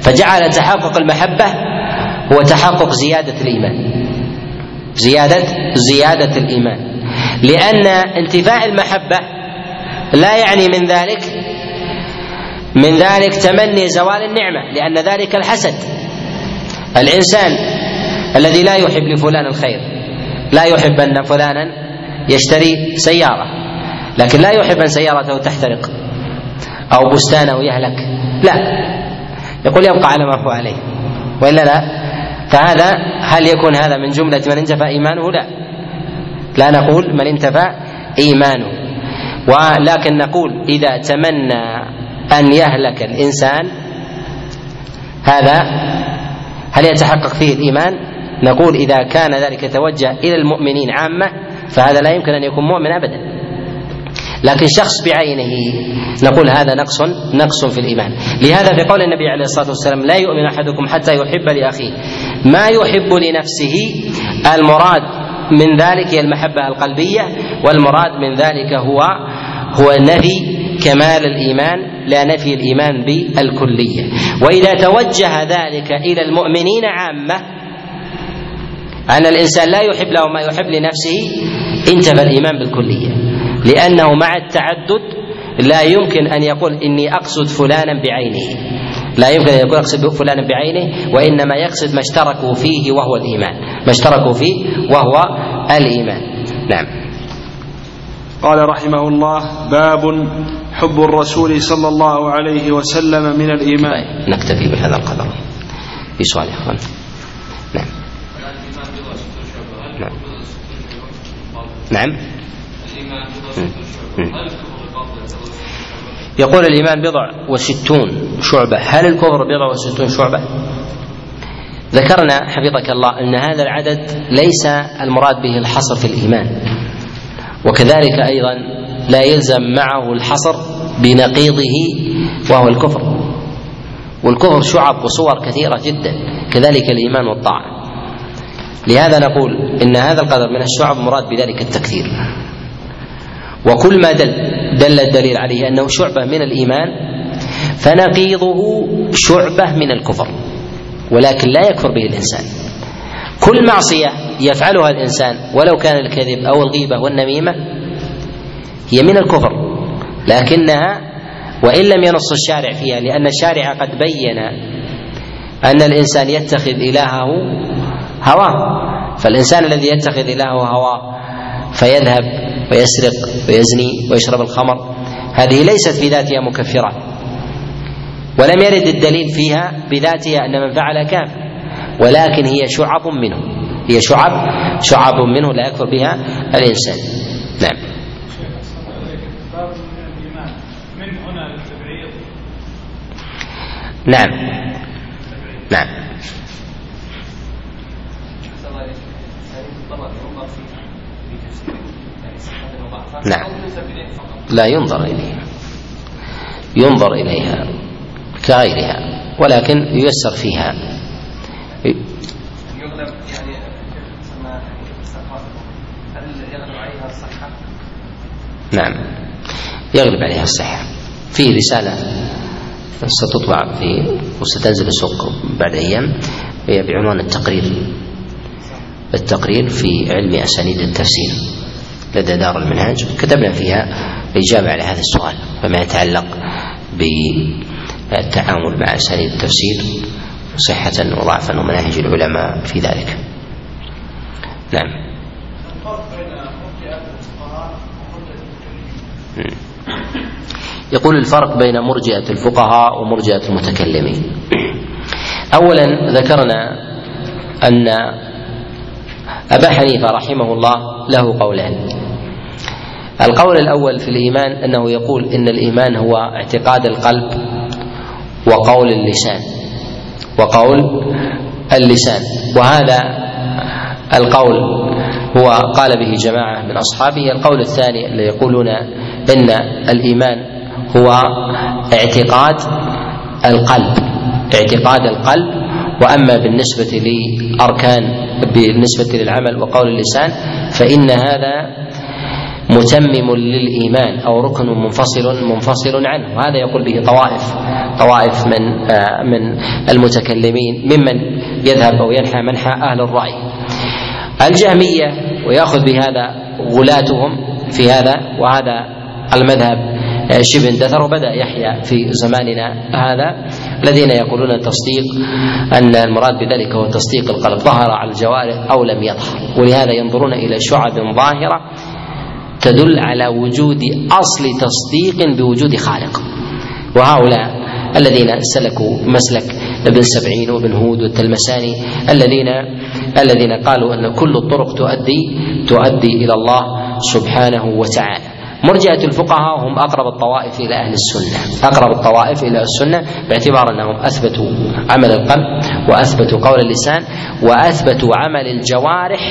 فجعل تحقق المحبة هو تحقق زيادة الإيمان. زيادة زيادة الإيمان. لأن انتفاء المحبة لا يعني من ذلك من ذلك تمني زوال النعمة لأن ذلك الحسد. الإنسان الذي لا يحب لفلان الخير لا يحب أن فلانا يشتري سيارة. لكن لا يحب أن سيارته تحترق أو بستانه يهلك. لا. يقول يبقى على ما هو عليه. وإلا لا. فهذا هل يكون هذا من جملة من انتفى إيمانه؟ لا. لا نقول من انتفى إيمانه. ولكن نقول إذا تمنى أن يهلك الإنسان هذا هل يتحقق فيه الإيمان؟ نقول إذا كان ذلك يتوجه إلى المؤمنين عامة فهذا لا يمكن أن يكون مؤمن أبدا. لكن شخص بعينه نقول هذا نقص نقص في الإيمان. لهذا في قول النبي عليه الصلاة والسلام لا يؤمن أحدكم حتى يحب لأخيه. ما يحب لنفسه المراد من ذلك هي المحبة القلبية والمراد من ذلك هو هو نفي كمال الإيمان لا نفي الإيمان بالكلية. وإذا توجه ذلك إلى المؤمنين عامة أن الإنسان لا يحب له ما يحب لنفسه انتفى الإيمان بالكلية. لأنه مع التعدد لا يمكن أن يقول إني أقصد فلانا بعينه. لا يمكن أن يقول أقصد فلانا بعينه وإنما يقصد ما اشتركوا فيه وهو الإيمان. ما اشتركوا فيه وهو الإيمان. نعم. قال رحمه الله باب حب الرسول صلى الله عليه وسلم من الإيمان. طيب نكتفي بهذا القدر. في سؤال إخوان. نعم. نعم. يقول الإيمان بضع وستون شعبة. هل الكفر بضع وستون شعبة؟ ذكرنا حفظك الله أن هذا العدد ليس المراد به الحصر في الإيمان. وكذلك أيضا لا يلزم معه الحصر بنقيضه وهو الكفر. والكفر شعب وصور كثيرة جدا كذلك الإيمان والطاعة. لهذا نقول إن هذا القدر من الشعب مراد بذلك التكثير. وكل ما دل دل الدليل عليه أنه شعبة من الإيمان فنقيضه شعبة من الكفر ولكن لا يكفر به الإنسان. كل معصية يفعلها الإنسان ولو كان الكذب أو الغيبة والنميمة هي من الكفر لكنها وإن لم ينص الشارع فيها لأن الشارع قد بين أن الإنسان يتخذ إلهه هواه فالإنسان الذي يتخذ إلهه هواه فيذهب ويسرق ويزني ويشرب الخمر. هذه ليست في ذاتها مكفرات ولم يرد الدليل فيها بذاتها أن من فعل كافر ولكن هي شعب منه. هي شعب شعب منه لا يكفر بها الإنسان. نعم. نعم. نعم. نعم. لا ينظر إليها. ينظر إليها كغيرها ولكن ييسر فيها؟ نعم. يغلب عليها الصحة في رسالة ستطبع في وستنزل السوق بعد أيام هي بعنوان التقرير. التقرير في علم أسانيد التفسير. لدى دار المنهاج كتبنا فيها الإجابة على هذا السؤال فيما يتعلق بالتعامل مع أساليب التفسير صحة وضعفا ومناهج العلماء في ذلك. نعم. يقول الفرق بين مرجئة الفقهاء ومرجئة المتكلمين. أولا ذكرنا أن أبا حنيفة رحمه الله له قولان. القول الأول في الإيمان أنه يقول إن الإيمان هو اعتقاد القلب وقول اللسان وقول اللسان. وهذا القول هو قال به جماعة من أصحابه. القول الثاني اللي يقولون إن الإيمان هو اعتقاد القلب اعتقاد القلب. وأما بالنسبة لاركان بالنسبة للعمل وقول اللسان فإن هذا متمم للإيمان أو ركن منفصل منفصل عنه. وهذا يقول به طوائف طوائف من آه، من المتكلمين ممن يذهب أو ينحى منحى أهل الرأي. الجهمية ويأخذ بهذا غلاتهم في هذا وهذا المذهب آه، شبه اندثر وبدأ يحيا في زماننا هذا الذين يقولون التصديق أن المراد بذلك هو تصديق القلب. ظهر على الجوارح أو لم يظهر. ولهذا ينظرون إلى شعب ظاهرة تدل على وجود أصل تصديق بوجود خالق. وهؤلاء الذين سلكوا مسلك ابن سبعين وابن هود والتلمساني الذين الذين قالوا أن كل الطرق تؤدي تؤدي إلى الله سبحانه وتعالى. مرجئة الفقهاء هم أقرب الطوائف إلى أهل السنة. أقرب الطوائف إلى السنة باعتبار أنهم أثبتوا عمل القلب وأثبتوا قول اللسان وأثبتوا عمل الجوارح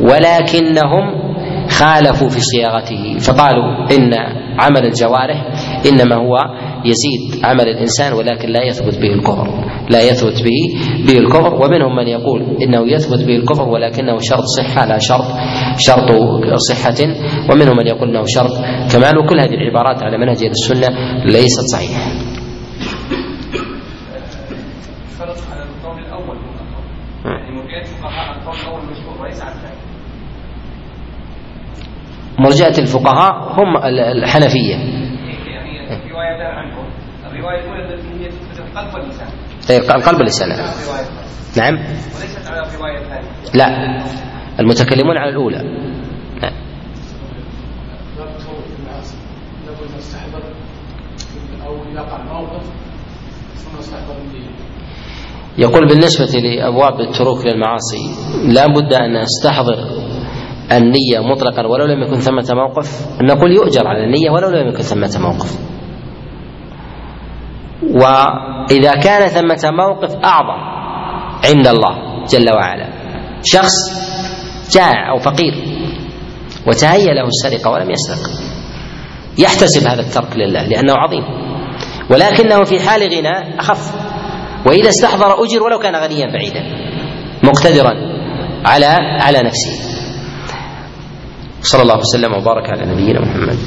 ولكنهم خالفوا في صياغته. فقالوا إن عمل الجوارح إنما هو يزيد عمل الإنسان ولكن لا يثبت به الكفر. لا يثبت به به الكفر. ومنهم من يقول إنه يثبت به الكفر ولكنه شرط صحة لا شرط شرط صحة. ومنهم من يقول إنه شرط كمال. وكل هذه العبارات على منهج السنة ليست صحيحة. على القول الأول يعني مرجئه الفقهاء القول الأول مشهور وليس على الثاني. مرجئة الفقهاء هم الحنفيه. روايتان عنهم الروايه الاولى التي هي القلب واللسان. القلب واللسان نعم. وليست على الروايه الثانية. لا المتكلمون على الأولى يقول بالنسبة لأبواب التروك للمعاصي لا بد أن نستحضر النية مطلقا ولو لم يكن ثمة موقف نقول يؤجر على النية ولو لم يكن ثمة موقف. وإذا كان ثمة موقف أعظم عند الله جل وعلا. شخص جائع أو فقير وتهيأ له السرقة ولم يسرق. يحتسب هذا الترك لله لأنه عظيم. ولكنه في حال غنى أخف. وإذا استحضر أجر ولو كان غنيا بعيدا مقتدرا على على نفسه. صلى الله وسلم وبارك على نبينا محمد.